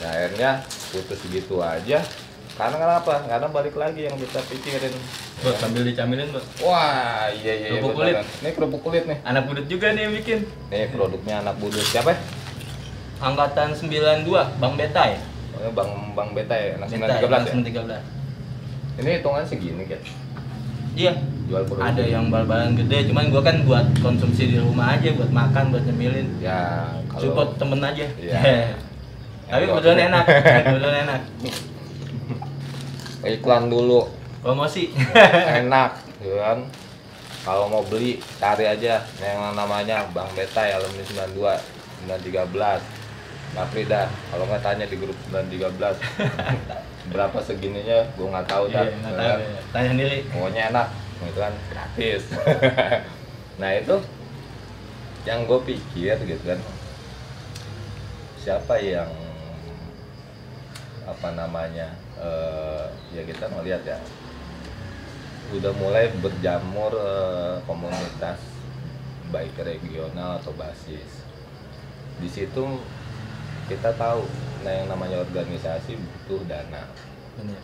ya akhirnya putus gitu aja karena kenapa karena balik lagi yang kita pikirin Bos, sambil dicamilin, Bos. wah iya iya iya Kerupuk kulit. ini kerupuk kulit nih Anak budut juga nih yang bikin. Nih produknya anak budut siapa? ya? Angkatan 92, Bang Betai. Oh, Bang Bang Beta ya, anak Betai, 913 ya. langsung 13. Ini hitungan segini kan. Iya, Jual produk. ada yang bal-balan gede, cuman gua kan buat konsumsi di rumah aja, buat makan, buat nyemilin. Ya, kalau Support temen aja. Iya. <laughs> Tapi kebetulan enak, <laughs> kebetulan enak. iklan dulu Promosi. <laughs> enak, ya kan. Kalau mau beli cari aja yang namanya Bang Beta ya alumni 92 913. Afrida kalau nggak tanya di grup 913 <laughs> berapa segininya gue nggak tahu dah. Iya, nggak ya tahu kan? ya. Tanya sendiri. pokoknya enak gitu kan. Gratis. <laughs> Nah itu yang gue pikir gitu kan. Siapa yang apa namanya eh, ya kita ngelihat ya. Udah mulai berjamur eh, komunitas baik regional atau basis. Di situ kita tahu nah yang namanya organisasi butuh dana Bener.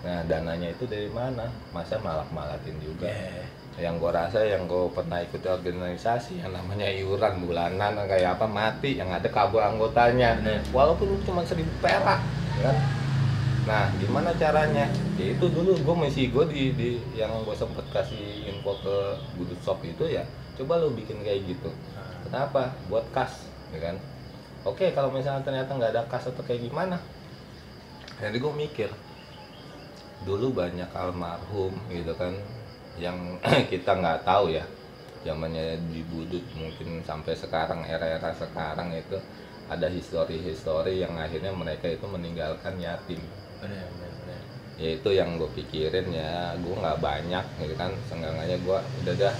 Nah dananya itu dari mana? Masa malak-malatin juga. Yeah. Yang gue rasa yang gue pernah ikut organisasi yang namanya iuran bulanan kayak apa mati yang ada kabur anggotanya. Bener. Walaupun cuma seribu perak, kan? Nah gimana caranya? Ya itu dulu gue misi gue di, di yang gue sempet kasih info ke Budut Shop itu ya coba lo bikin kayak gitu. Kenapa? Buat kas, ya kan? Oke kalau misalnya ternyata nggak ada kas atau kayak gimana? Jadi gue mikir, dulu banyak almarhum gitu kan yang <clears throat> kita nggak tahu ya zamannya di Budut mungkin sampai sekarang era-era sekarang itu ada histori-histori yang akhirnya mereka itu meninggalkan yatim Bener, bener, bener. ya itu yang gue pikirin ya gue nggak banyak gitu kan seenggaknya gue udah dah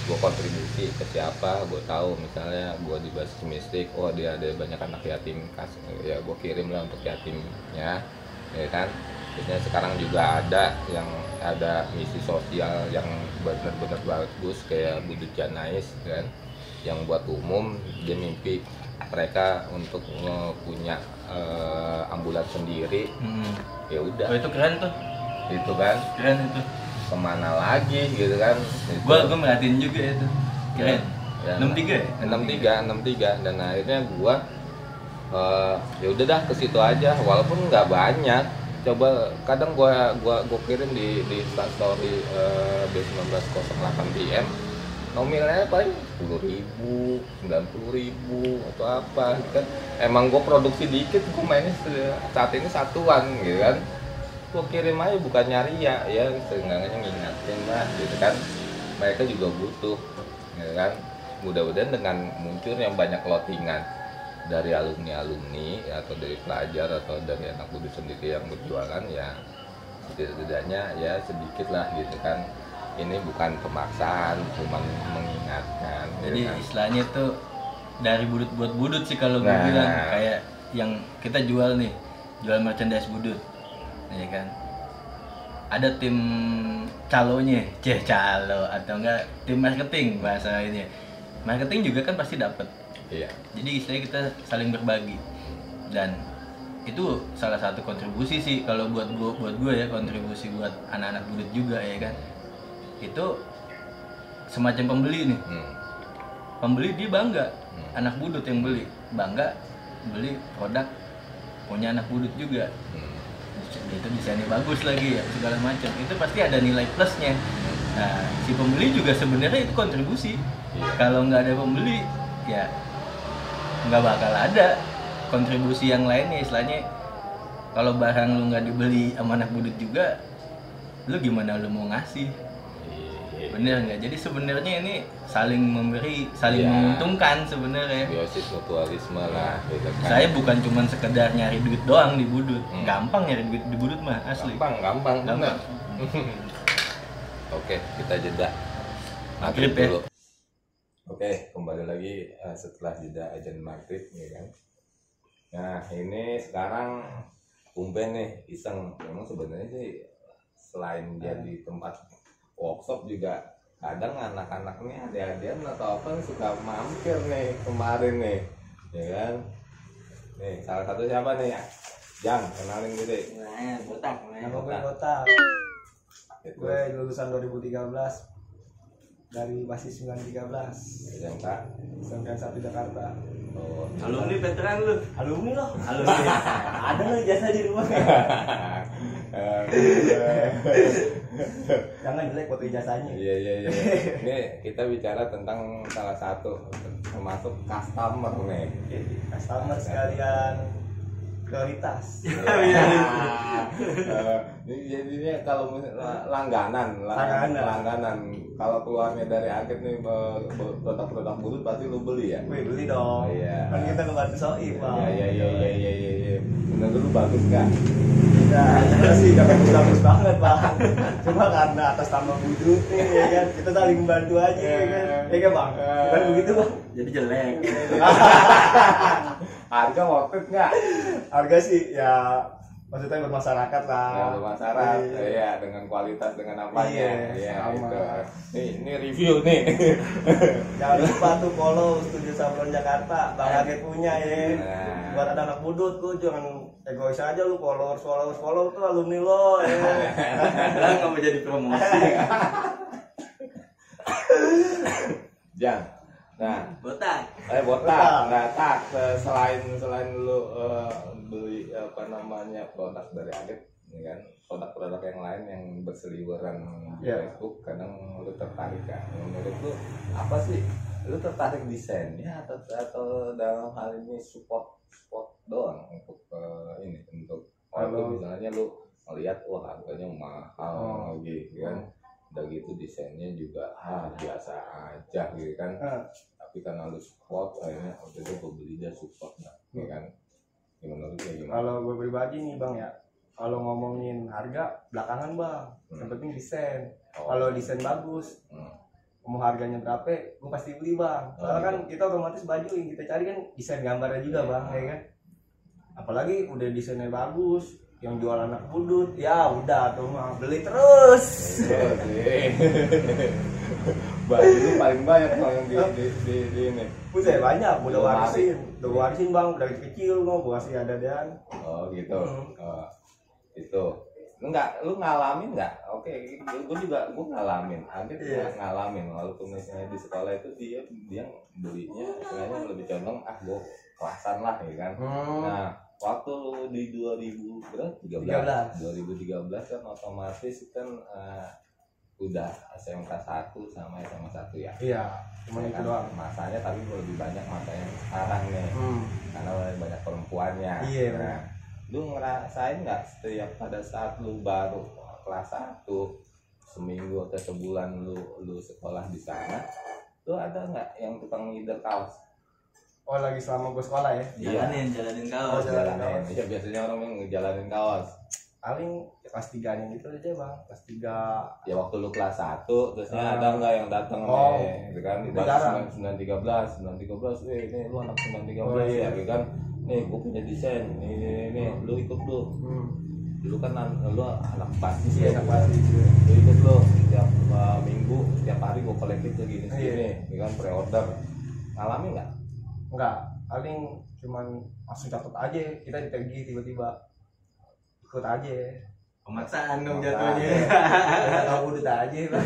gue kontribusi ke siapa gue tahu misalnya gue di basis mistik oh dia ada banyak anak yatim kas ya gue kirim lah untuk yatimnya ya kan biasanya sekarang juga ada yang ada misi sosial yang benar-benar bagus kayak Budut Janais kan yang buat umum dia mimpi mereka untuk punya eh, ambulans sendiri Hmm. ya udah Oh, itu keren tuh. itu kan Keren itu. Ke mana lagi gitu kan Itu. Gua gua merhatiin juga itu. Keren. Ya, 63 ya? 63 63 dan akhirnya gua eh, ya udah dah ke situ aja walaupun nggak banyak coba kadang gua gua gua kirim di di story eh, B1908 PM nominalnya paling sepuluh ribu, sembilan puluh ribu atau apa gitu kan emang gue produksi dikit gue mainnya saat ini satuan gitu kan gue kirim aja bukan nyari ya ya seenggaknya ngingatin lah gitu kan mereka juga butuh gitu kan mudah-mudahan dengan munculnya banyak lotingan dari alumni alumni atau dari pelajar atau dari anak muda sendiri yang berjualan ya setidaknya ya sedikit lah gitu kan ini bukan pemaksaan cuma mengingatkan gitu Jadi kan. istilahnya tuh dari budut buat budut sih kalau gue Nah. bilang kayak yang kita jual nih, jual merchandise budut. Ya kan? Ada tim calonya, ceh calo atau enggak tim marketing bahasa ini. Marketing juga kan pasti dapat. iya Jadi istilahnya kita saling berbagi. Dan itu salah satu kontribusi sih kalau buat gua buat gua ya kontribusi buat anak-anak budut juga ya kan. Itu semacam pembeli nih hmm. pembeli dia bangga Hmm. anak budut yang beli bangga beli produk punya anak budut juga Hmm. Itu desainnya bagus lagi ya segala macam. Itu pasti ada nilai plusnya. Nah si pembeli juga sebenarnya itu kontribusi. Iya. kalau nggak ada pembeli ya nggak bakal ada kontribusi yang lainnya. Istilahnya kalau barang lu nggak dibeli sama anak budut juga lu gimana lu mau ngasih Iya. bener nggak? Jadi sebenarnya ini saling memberi saling Iya. menguntungkan sebenarnya. Biosis mutualisme lah gitu kan. Saya bukan cuma sekedar nyari duit doang di budut. Hmm. gampang nyari duit di budut mah asli. Gampang gampang Gampang. <laughs> oke kita jeda. Maghrib ya. dulu. Oke kembali lagi eh, setelah jeda ajan maghrib ya kan? Nah ini sekarang Umpen nih iseng. Memang sebenarnya sih selain dia di tempat workshop juga kadang anak-anak nih adik-adikan atau apa suka mampir nih kemarin nih ya kan nih salah satu siapa nih Jang kenalin gitu nah botak Nama gue. Kota. Gitu. Gue lulusan 2013 dari basis 913 SMK SMK 1 Jakarta. oh alumni veteran lu Alumni loh. alumni <laughs> Ada loh jasa di rumah. <laughs> <laughs> Jangan jelek foto ijazahnya. iya iya iya. Ini kita bicara tentang salah satu termasuk customer nih Customer sekalian prioritas Iya. <laughs> Eh, ini jadinya kalau langganan, lang- Langganan. langganan. Kalau keluarnya dari akhir nih produk-produk bulut pasti lu beli ya. Wih beli dong Iya. kan kita ngebantu soib bang Iya iya iya iya iya iya. iya. Menurut lu bagus? Ya, kita sih gak bagus-bagus banget bang Cuma karena atas nama budut nih ya kan Kita saling membantu aja ya kan Ya kan bang? Bukan begitu bang? Jadi jelek. <laughs> Harga worth it nggak? Harga sih ya Maksudnya bermasyarakat lah Ya, bermasyarakat, Iya. iya dengan kualitas dengan apanya, Iya, iya sama. itu. Nih, ini review nih. <laughs> Jangan lupa tuh follow Studio Sablon Jakarta Bang Age punya ya Nah. Buat anak-anak budut tuh jangan egois aja lu followers followers follow tuh alumni lo ya <laughs> nggak mau jadi promosi. <laughs> Jang. Nah, Botak. eh botak. Botak. Nah, tak eh, selain selain lu eh, beli apa namanya produk dari Aget, ya kan produk-produk yang lain yang berseliweran di Iya. Facebook kadang lu tertarik kan menurut lu apa sih lu tertarik desainnya atau atau dalam hal ini support support doang untuk eh, ini untuk Kalau- kalau misalnya lu melihat wah harganya mahal Oh. gitu kan udah gitu desainnya juga ah biasa aja gitu kan Ah. Tapi karena lu support akhirnya waktu itu gue beli dia support nah, ya kan? Gimana lu kayak gimana? Kalau gue pribadi nih bang ya. Kalau ngomongin harga belakangan bang. Yang Hmm. penting desain. Oh. Kalau desain bagus Hmm. mau harganya berapa gue pasti beli bang. Soalnya Oh, kan kita otomatis baju yang kita cari kan desain gambarnya juga bang ya kan? Apalagi udah desainnya bagus yang jual anak budut ya udah tuh mah beli terus. Iya. <laughs> Baju lu paling banyak tuh yang di, di, di, di ini. Buset banyak udah Udah warisin udah warisin bang dari kecil mau gua kasih ada dan Oh gitu. Hmm. Oh, itu. Enggak, lu ngalamin nggak? Oke, gue juga gue ngalamin. Ada Iya. ngalamin walaupun misalnya di sekolah itu dia dia belinya istilahnya lebih condong ah gue kelasan lah ya kan. Hmm. Nah, waktu lu di 2000 berapa? 13. 13. 2013 kan otomatis kan eh, udah SMK 1 sama SMA 1 ya. iya cuma Ya itu kan? doang Masanya tapi lebih banyak masa yang sekarang nih. hmm. Karena lebih banyak perempuannya. Iya, Nah, benar. lu ngerasain nggak setiap pada saat lu baru kelas 1 seminggu atau sebulan lu lu sekolah di sana lu ada nggak yang tukang ngider kaos oh lagi selama gua sekolah ya Jalanin, jalanin Oh, kaos. jalanin. jalanin ya biasanya orang yang ngejalanin kaos paling ya kelas tiganya gitu aja bang kelas tiga ya waktu lu kelas 1 terusnya Ah. ada nggak yang datang Oh, nih gitu kan itu Bas jarang. 913 913 eh ini lu anak 913 Oh, iya. ya gitu kan nih gua punya desain nih nih, nih, nih. lu ikut lu hmm. dulu kan an- lu anak basis iya ya, anak gitu kan. pasti Lu ikut lo setiap uh, minggu setiap hari gue kolektif tuh gini Iya. segini ya kan pre-order ngalamin nggak enggak paling cuman langsung catat aja kita ditagi tiba-tiba ikut aja. Pemaksaan dong jatuhnya. kita tahu udah aja. Lah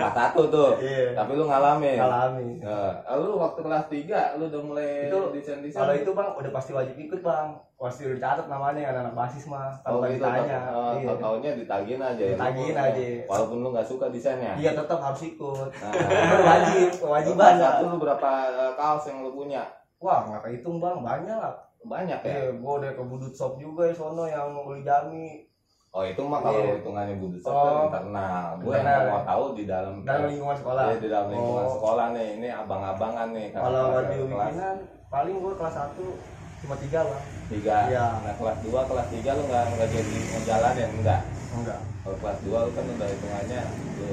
kelas satu tuh. Iya. Tapi lu ngalamin. Alami Nah, lu waktu kelas 3 lu udah mulai Itu, desain desain kalau itu bang udah pasti wajib ikut bang. Pasti udah dicatat namanya anak-anak basis mah oh tanpa gitu. ditanya. Uh, iya. taunya ditagih aja ya. Ditagih Lu- aja. walaupun lu nggak suka desainnya. Iya tetap harus ikut. Nah, <laughs> wajib kewajiban. satu lu berapa uh, kaos yang lu punya? Wah nggak kehitung bang. Banyak banyak ya Iya, gua udah ke budut shop juga ya sono yang beli jami oh itu mah kalau Iya. hitungannya budut Oh. oh. internal gue yang mau ya. tahu di dalam dalam lingkungan sekolah Iya, di dalam lingkungan Oh. sekolah nih ini abang-abangan nih kalau kelas bikinan paling gua kelas 1 cuma tiga bang tiga Iya. nah kelas 2 kelas 3 lu nggak nggak jadi ngejalanin enggak enggak kalau kelas 2 lu kan udah hitungannya lu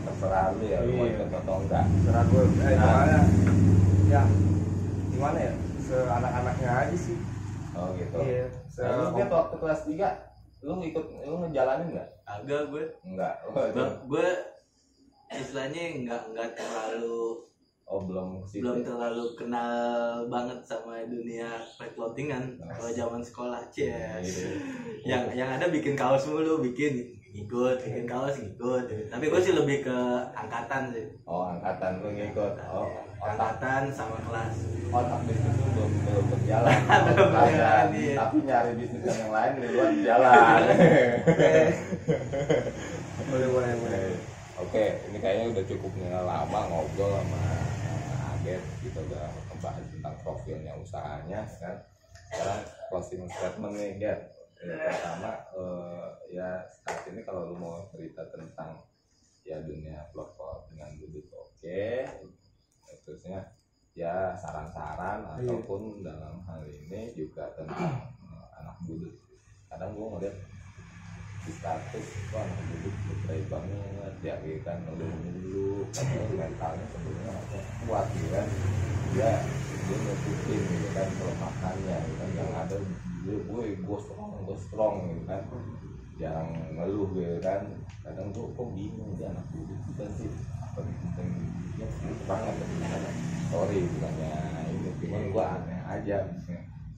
terserah lu ya lu mau Iya. ikut atau enggak serah gue eh Nah. gimana ya gimana ya seanak-anaknya aja sih. Oh gitu. Iya. Se nah, lu kan waktu kelas 3 lu ikut lu ngejalanin enggak Agak gue. enggak Gue, gue istilahnya nggak nggak terlalu oh belum sih belum terlalu kenal banget sama dunia pack clothingan kalau zaman sekolah cie yang yang ada bikin kaos mulu bikin ngikut bikin kaos ngikut. Tapi gue sih lebih ke angkatan sih. Oh angkatan lu ngikut. Oh otak. Angkatan sama kelas. Otak bisnis lu belum belum berjalan. <laughs> Belum berjalan, iya. tapi nyari bisnis yang lain di luar jalan. <laughs> Boleh boleh boleh. Oke, ini kayaknya udah cukup nih lama ngobrol sama Aget kita udah membahas tentang profilnya usahanya kan. Sekarang closing statement nih Ger ya, pertama eh, ya saat ini kalau lu mau cerita tentang ya dunia vlog dengan duduk oke. Terusnya ya saran-saran Iya. ataupun dalam hal ini juga tentang eh, anak budut. Kadang gua ngeliat di status wah anak budut baik banget ya kan udah dulu padahal mentalnya sebenarnya kuat gitu kan? Dia dia ngikutin gitu kan kalau makannya gitu kan? Yang ada dia gue gue strong gue strong gitu kan. Jarang ngeluh gitu kan. Kadang gue kok bingung dia anak budut kita sih apa dia banget gimana sorry bukannya ini. Cuman gue aneh aja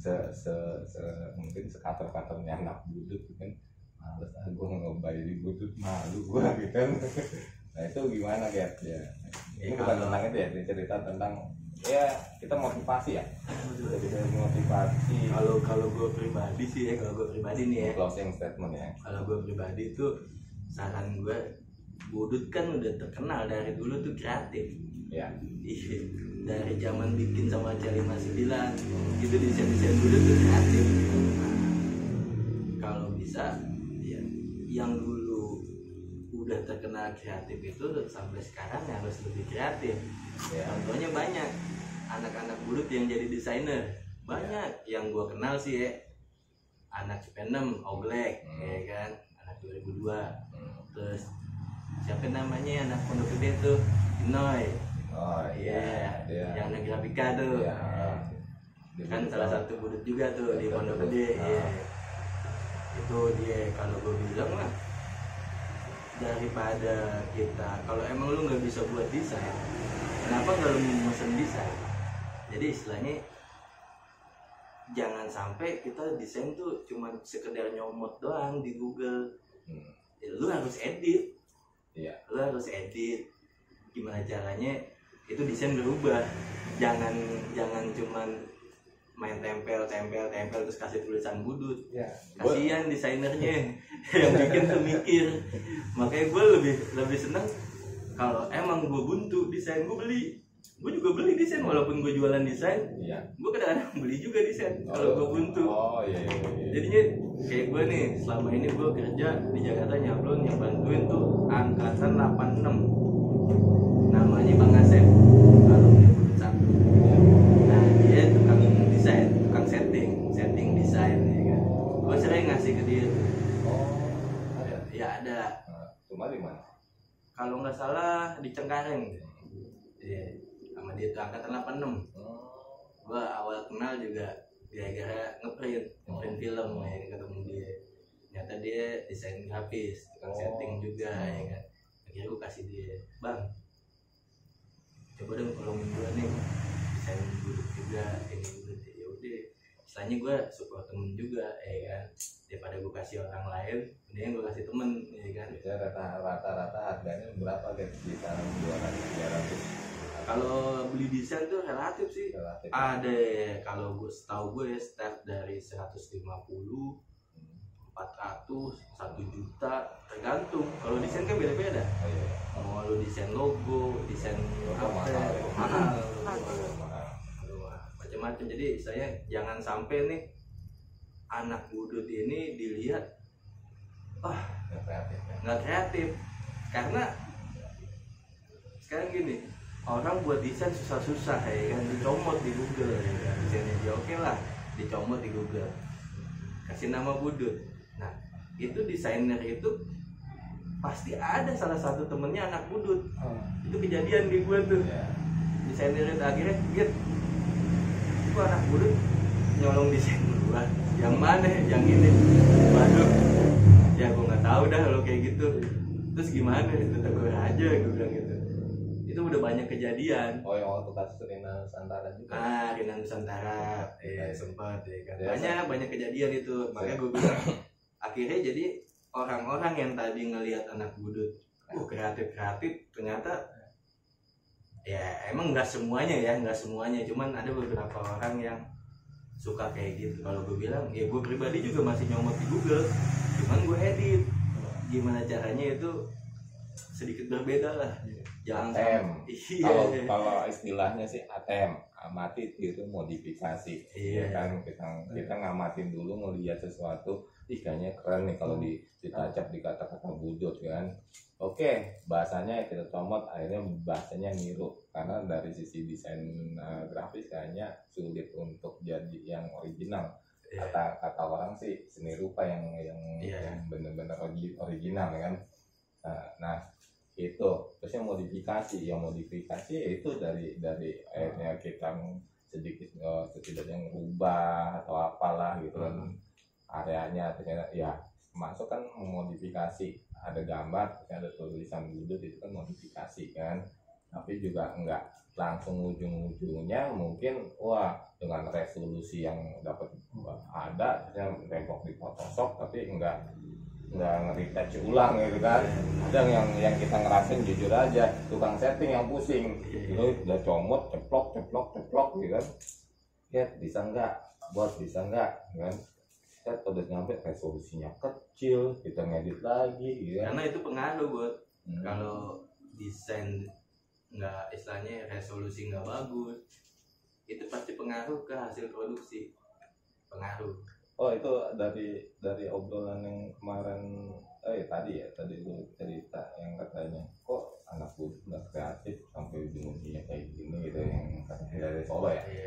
se se, se mungkin sekater katernya anak gitu kan males ah gue ngebay di budut malu gue gitu kan <laughs> nah itu gimana Ger? ya. Ini bukan tentang itu ya ini cerita tentang ya kita motivasi ya. Jadi motivasi. Kalau kalau gue pribadi sih ya kalau gue pribadi nih ya. Closing statement ya. Kalau gue pribadi tuh saran gue budut kan udah terkenal dari dulu tuh kreatif. Ya. Iya, dari zaman bikin sama C59 itu desain desain budut tuh kreatif. Nah, kalau bisa ya yang dulu udah terkenal kreatif itu sampai sekarang ya harus lebih kreatif. Ya. Contohnya banyak. Anak-anak budut yang jadi desainer. Banyak yang gua kenal sih ya. Anak Cipenem Oglek Hmm. ya kan? Anak 2002 Hmm. terus siapa namanya anak pondok gede tuh? Inoy. Oh iya. Iya. yang anak grafika tuh. Iya. Iya. kan salah satu budut juga tuh di pondok gede Ah. iya itu dia kalau gue bilang lah daripada kita. Kalau emang lu nggak bisa buat desain kenapa nggak lu mesen desain? Jadi istilahnya jangan sampai kita desain tuh cuma sekedar nyomot doang di Google. Hmm. Ya, lu harus edit. Iya. lu harus edit. Gimana caranya itu desain berubah. Jangan jangan cuman main tempel tempel tempel terus kasih tulisan budut. Ya kasihan desainernya <laughs> <laughs> yang bikin tuh mikir makanya gue lebih lebih seneng kalau emang gue buntu desain gue beli. Gue juga beli desain walaupun gue jualan desain iya. gue kadang-kadang <laughs> beli juga desain kalau gue buntu. oh iya iya, iya. jadinya kayak gue nih selama ini gue kerja di Jakarta nyablon yang bantuin tuh angkatan 86 namanya Bang Asep alumni Budut satu. Nah dia tukang desain tukang setting setting desain ya kan. Gue sering ngasih ke dia tuh. Oh ada. Ya Nah, cuma di mana? Kalau nggak salah di Cengkareng. Iya, sama dia tuh angkatan 86 oh. Gua awal kenal juga gara-gara ngeprint ngeprint film ya kan, ketemu dia. Ternyata dia desain grafis tukang Oh. setting juga ya kan. Akhirnya gua kasih dia bang coba dong tolongin gua nih desain budut juga ini ya istilahnya gua support temen juga ya kan? Daripada gua kasih orang lain mendingan gua kasih temen ya kan? Biasanya rata rata-rata harganya berapa di sana dua ratus tiga ratus? Kalau beli desain tuh relatif sih. Relatif. Ada ya, kalau gue setahu gue ya, start dari 150 400 1 juta tergantung. Kalau desain kan beda-beda. Oh iya. Mau lu desain logo desain Logo apa mahal macam-macam jadi saya jangan sampai nih anak budut ini dilihat wah Yang kreatif ya. Nggak kreatif. Karena sekarang gini orang buat desain susah-susah ya kan? Dicomot di Google ya kan? Desainnya dia oke lah dicomot di Google. Kasih nama budut. Nah itu desainer itu pasti ada salah satu temennya anak budut. Oh. itu kejadian di gua tuh. Ya desainer itu akhirnya git gua anak budut nyolong desain gua yang mana? Yang ini. Waduh. Ya gua nggak tahu dah kalau kayak gitu. Terus gimana? Itu tegur aja gua bilang gitu. Itu udah banyak kejadian. Oh yang waktu kasus Rina Nusantara juga. Ah Rina Nusantara. Iya. eh sempat ya kan. Iya, banyak banyak kejadian itu. Makanya gue bilang akhirnya jadi orang-orang yang tadi ngelihat anak budut uh kreatif kreatif ternyata ya emang nggak semuanya ya nggak semuanya. Cuman ada beberapa orang yang suka kayak gitu. Kalau gue bilang ya gue pribadi juga masih nyomot di Google. Cuman gue edit. Gimana caranya itu sedikit berbeda lah. Jangan ATM. iya kalau kalau istilahnya sih ATM amati tiru modifikasi. Iya. ya kan kita kita ngamatin dulu ngelihat sesuatu. Ih kayaknya keren nih kalau di ditacap di kata-kata budut kan oke bahasanya kita comot akhirnya bahasanya niru. Karena dari sisi desain eh, grafis kayaknya sulit untuk jadi yang original. Iya. kata kata orang sih seni rupa yang yang, Iya. yang benar-benar origi- original ya kan? Nah, nah, itu. Terus yang modifikasi. Yang modifikasi itu dari dari akhirnya kita sedikit eh, setidaknya ngubah atau apalah gitu kan. Hmm. areanya ternyata ya masuk kan modifikasi ada gambar ada tulisan budut itu kan modifikasi kan. Tapi juga enggak langsung ujung-ujungnya mungkin wah dengan resolusi yang dapat ada yang tembok di Photoshop tapi enggak enggak nge-retouch ulang gitu kan. Ada yang yang kita ngerasain jujur aja tukang setting yang pusing. Itu udah comot ceplok ceplok ceplok gitu kan. Ya bisa enggak buat bisa enggak kan set udah nyampe resolusinya kecil kita ngedit lagi kan karena itu pengaruh buat Hmm. kalau desain nggak istilahnya resolusi nggak bagus itu pasti pengaruh ke hasil produksi pengaruh oh itu dari dari obrolan yang kemarin eh tadi ya tadi lu cerita yang katanya kok anak gue nggak kreatif sampai ujung-ujungnya kayak gini gitu yang katanya dari Solo ya Iya.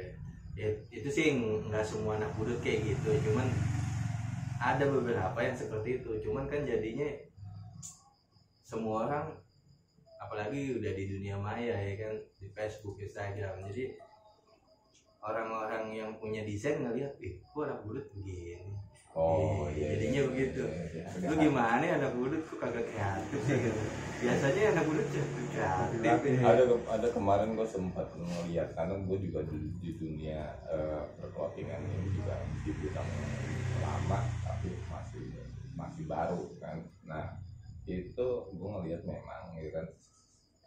Ya, itu sih nggak semua anak budut kayak gitu cuman ada beberapa yang seperti itu cuman kan jadinya semua orang apalagi udah di dunia maya ya kan di Facebook Instagram jadi orang-orang yang punya desain ngeliat ih kok anak budut begini oh Iya, iya jadinya iya, begitu. iya, iya. lu gimana ya anak budut kok kagak kreatif sih gitu. <laughs> biasanya anak budut kreatif ada ada kemarin gue sempat ngeliat karena gue juga di, di dunia eh, perclothingan ini juga dibilang lama tapi masih masih baru kan. Nah itu gue ngeliat memang ya kan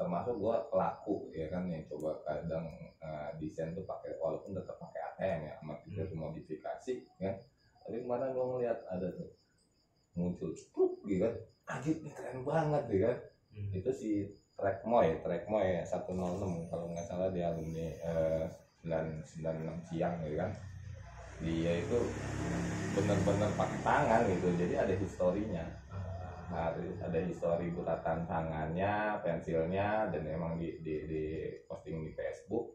termasuk gue pelaku ya kan yang coba kadang eh, desain tuh pakai walaupun tetap pakai ATM ya sama kita tuh modifikasi ya. Tapi kemarin gue ngeliat ada tuh muncul truk gitu kan. Anjir ini keren banget ya kan. Hmm. itu si Trekmoy Trekmoy 106 kalau nggak salah di alumni eh, 996 siang gitu kan dia itu bener-bener pakai tangan gitu. Jadi ada historinya. Nah, ada histori bulatan tangannya pensilnya dan emang di, di, di posting di Facebook.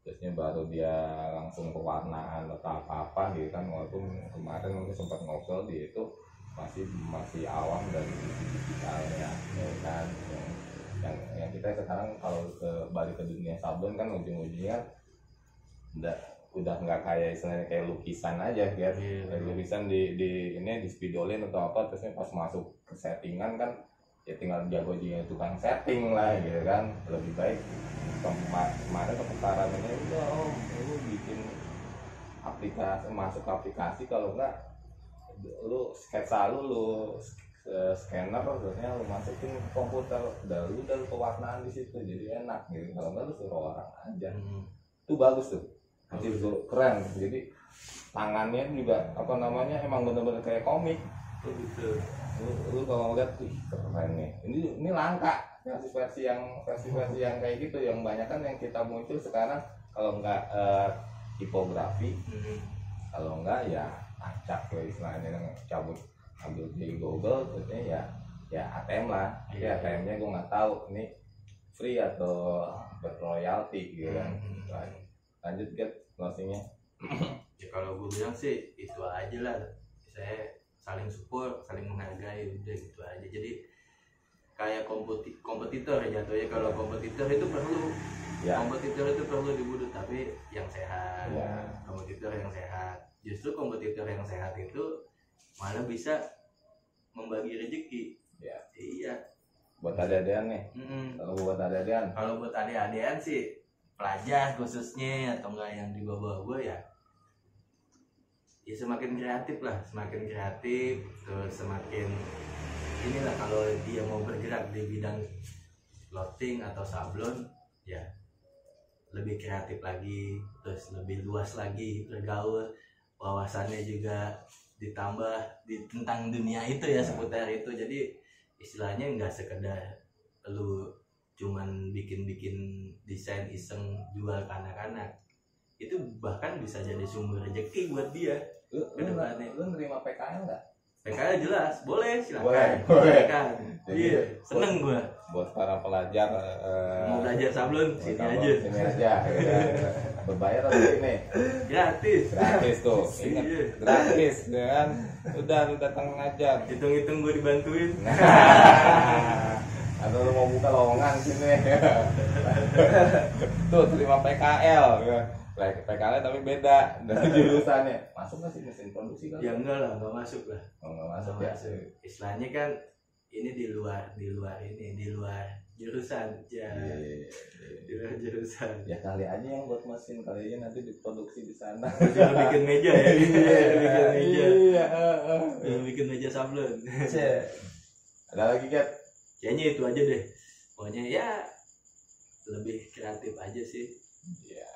Terusnya baru dia langsung pewarnaan atau apa-apa gitu kan. Walaupun kemarin mungkin sempat ngobrol dia itu masih masih awam dari sisi digitalnya ya kan. Yang yang kita sekarang kalau ke balik ke dunia sablon kan ujung-ujungnya udah nggak kayak istilahnya kayak lukisan aja ya Iya. Kayak lukisan di di ini di spidolin atau apa terusnya pas masuk ke settingan kan ya tinggal jago juga tukang setting lah gitu kan. Lebih baik kema- kemarin keputaran ini udah om lu bikin aplikasi masuk ke aplikasi kalau enggak lu sketsa lu lu eh, scanner terusnya lu masukin ke komputer udah lu udah lu pewarnaan di situ jadi enak gitu. Kalau enggak lu suruh orang aja. Hmm. itu bagus tuh itu keren. Jadi tangannya juga apa namanya emang bener-bener kayak komik. Oh, gitu. lu, lu kalau ngeliat ih keren nih. Ini ini langka. Versi versi yang versi versi yang kayak gitu yang banyak kan yang kita muncul sekarang. Kalau nggak eh, tipografi Hmm. kalau enggak ya acak lah istilahnya. Kan cabut ambil di Google terusnya ya ya ATM lah. Iya. ATM-nya gue nggak tahu ini free atau berroyalti gitu kan. Hmm. lanjut get closingnya. Ya kalau gue bilang sih itu aja lah. Saya saling support saling menghargai udah gitu aja. Jadi kayak kompeti kompetitor ya jatuhnya. Kalau kompetitor itu perlu. Ya kompetitor itu perlu dibudut tapi yang sehat. Ya. kompetitor yang sehat. Justru kompetitor yang sehat itu malah bisa membagi rezeki. Ya. iya. Buat adean nih. Mm-mm. kalau buat adean kalau buat adik-adikan sih pelajar khususnya atau enggak yang di bawah gue ya ya semakin kreatif lah semakin kreatif terus semakin inilah kalau dia mau bergerak di bidang clothing atau sablon ya lebih kreatif lagi terus lebih luas lagi bergaul wawasannya juga ditambah di tentang dunia itu ya seputar itu. Jadi istilahnya nggak sekedar lu cuman bikin-bikin desain iseng jual ke anak-anak itu bahkan bisa jadi sumber rezeki buat dia. Lu, Ke depannya. lu nerima PKL nggak? PKL jelas boleh silakan. Boleh, boleh. silakan iya seneng gua. buat para pelajar eh, mau belajar sablon sini aja. sini aja ya. berbayar atau ini? Gratis. Gratis tuh ingat. Iya. gratis ya kan? Udah lu datang ngajar. Hitung-hitung gua dibantuin <laughs> atau lu mau buka lowongan sini <laughs> tuh terima PKL ya. PKL tapi beda dari jurusannya. Masuk nggak sih mesin produksi kan ya enggak lah nggak masuk lah. Oh, nggak masuk Nggak ya? masuk. istilahnya kan ini di luar di luar ini di luar jurusan. Ya Iya, iya, iya. di luar jurusan. Ya kali aja yang buat mesin kali aja nanti diproduksi di sana. <laughs> Jangan bikin meja ya? Bikin meja. iya eh, eh. jangan bikin meja sablon. Ada lagi Kat? Kayaknya itu aja deh. Pokoknya ya lebih kreatif aja sih. Ya.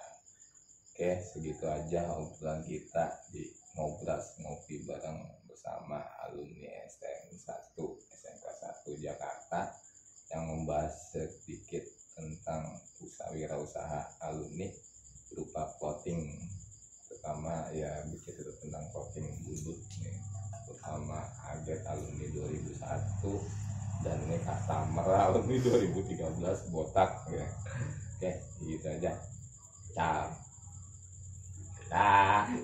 Oke segitu aja obrolan kita di ngobras ngopi bareng bersama alumni STM 1 SMK 1 Jakarta yang membahas sedikit tentang usaha wirausaha alumni berupa clothing terutama ya itu tentang clothing budut nih terutama Aget alumni 2001 dan ini customer alumni 2013 botak ya. Oke gitu aja. Ciao. Dah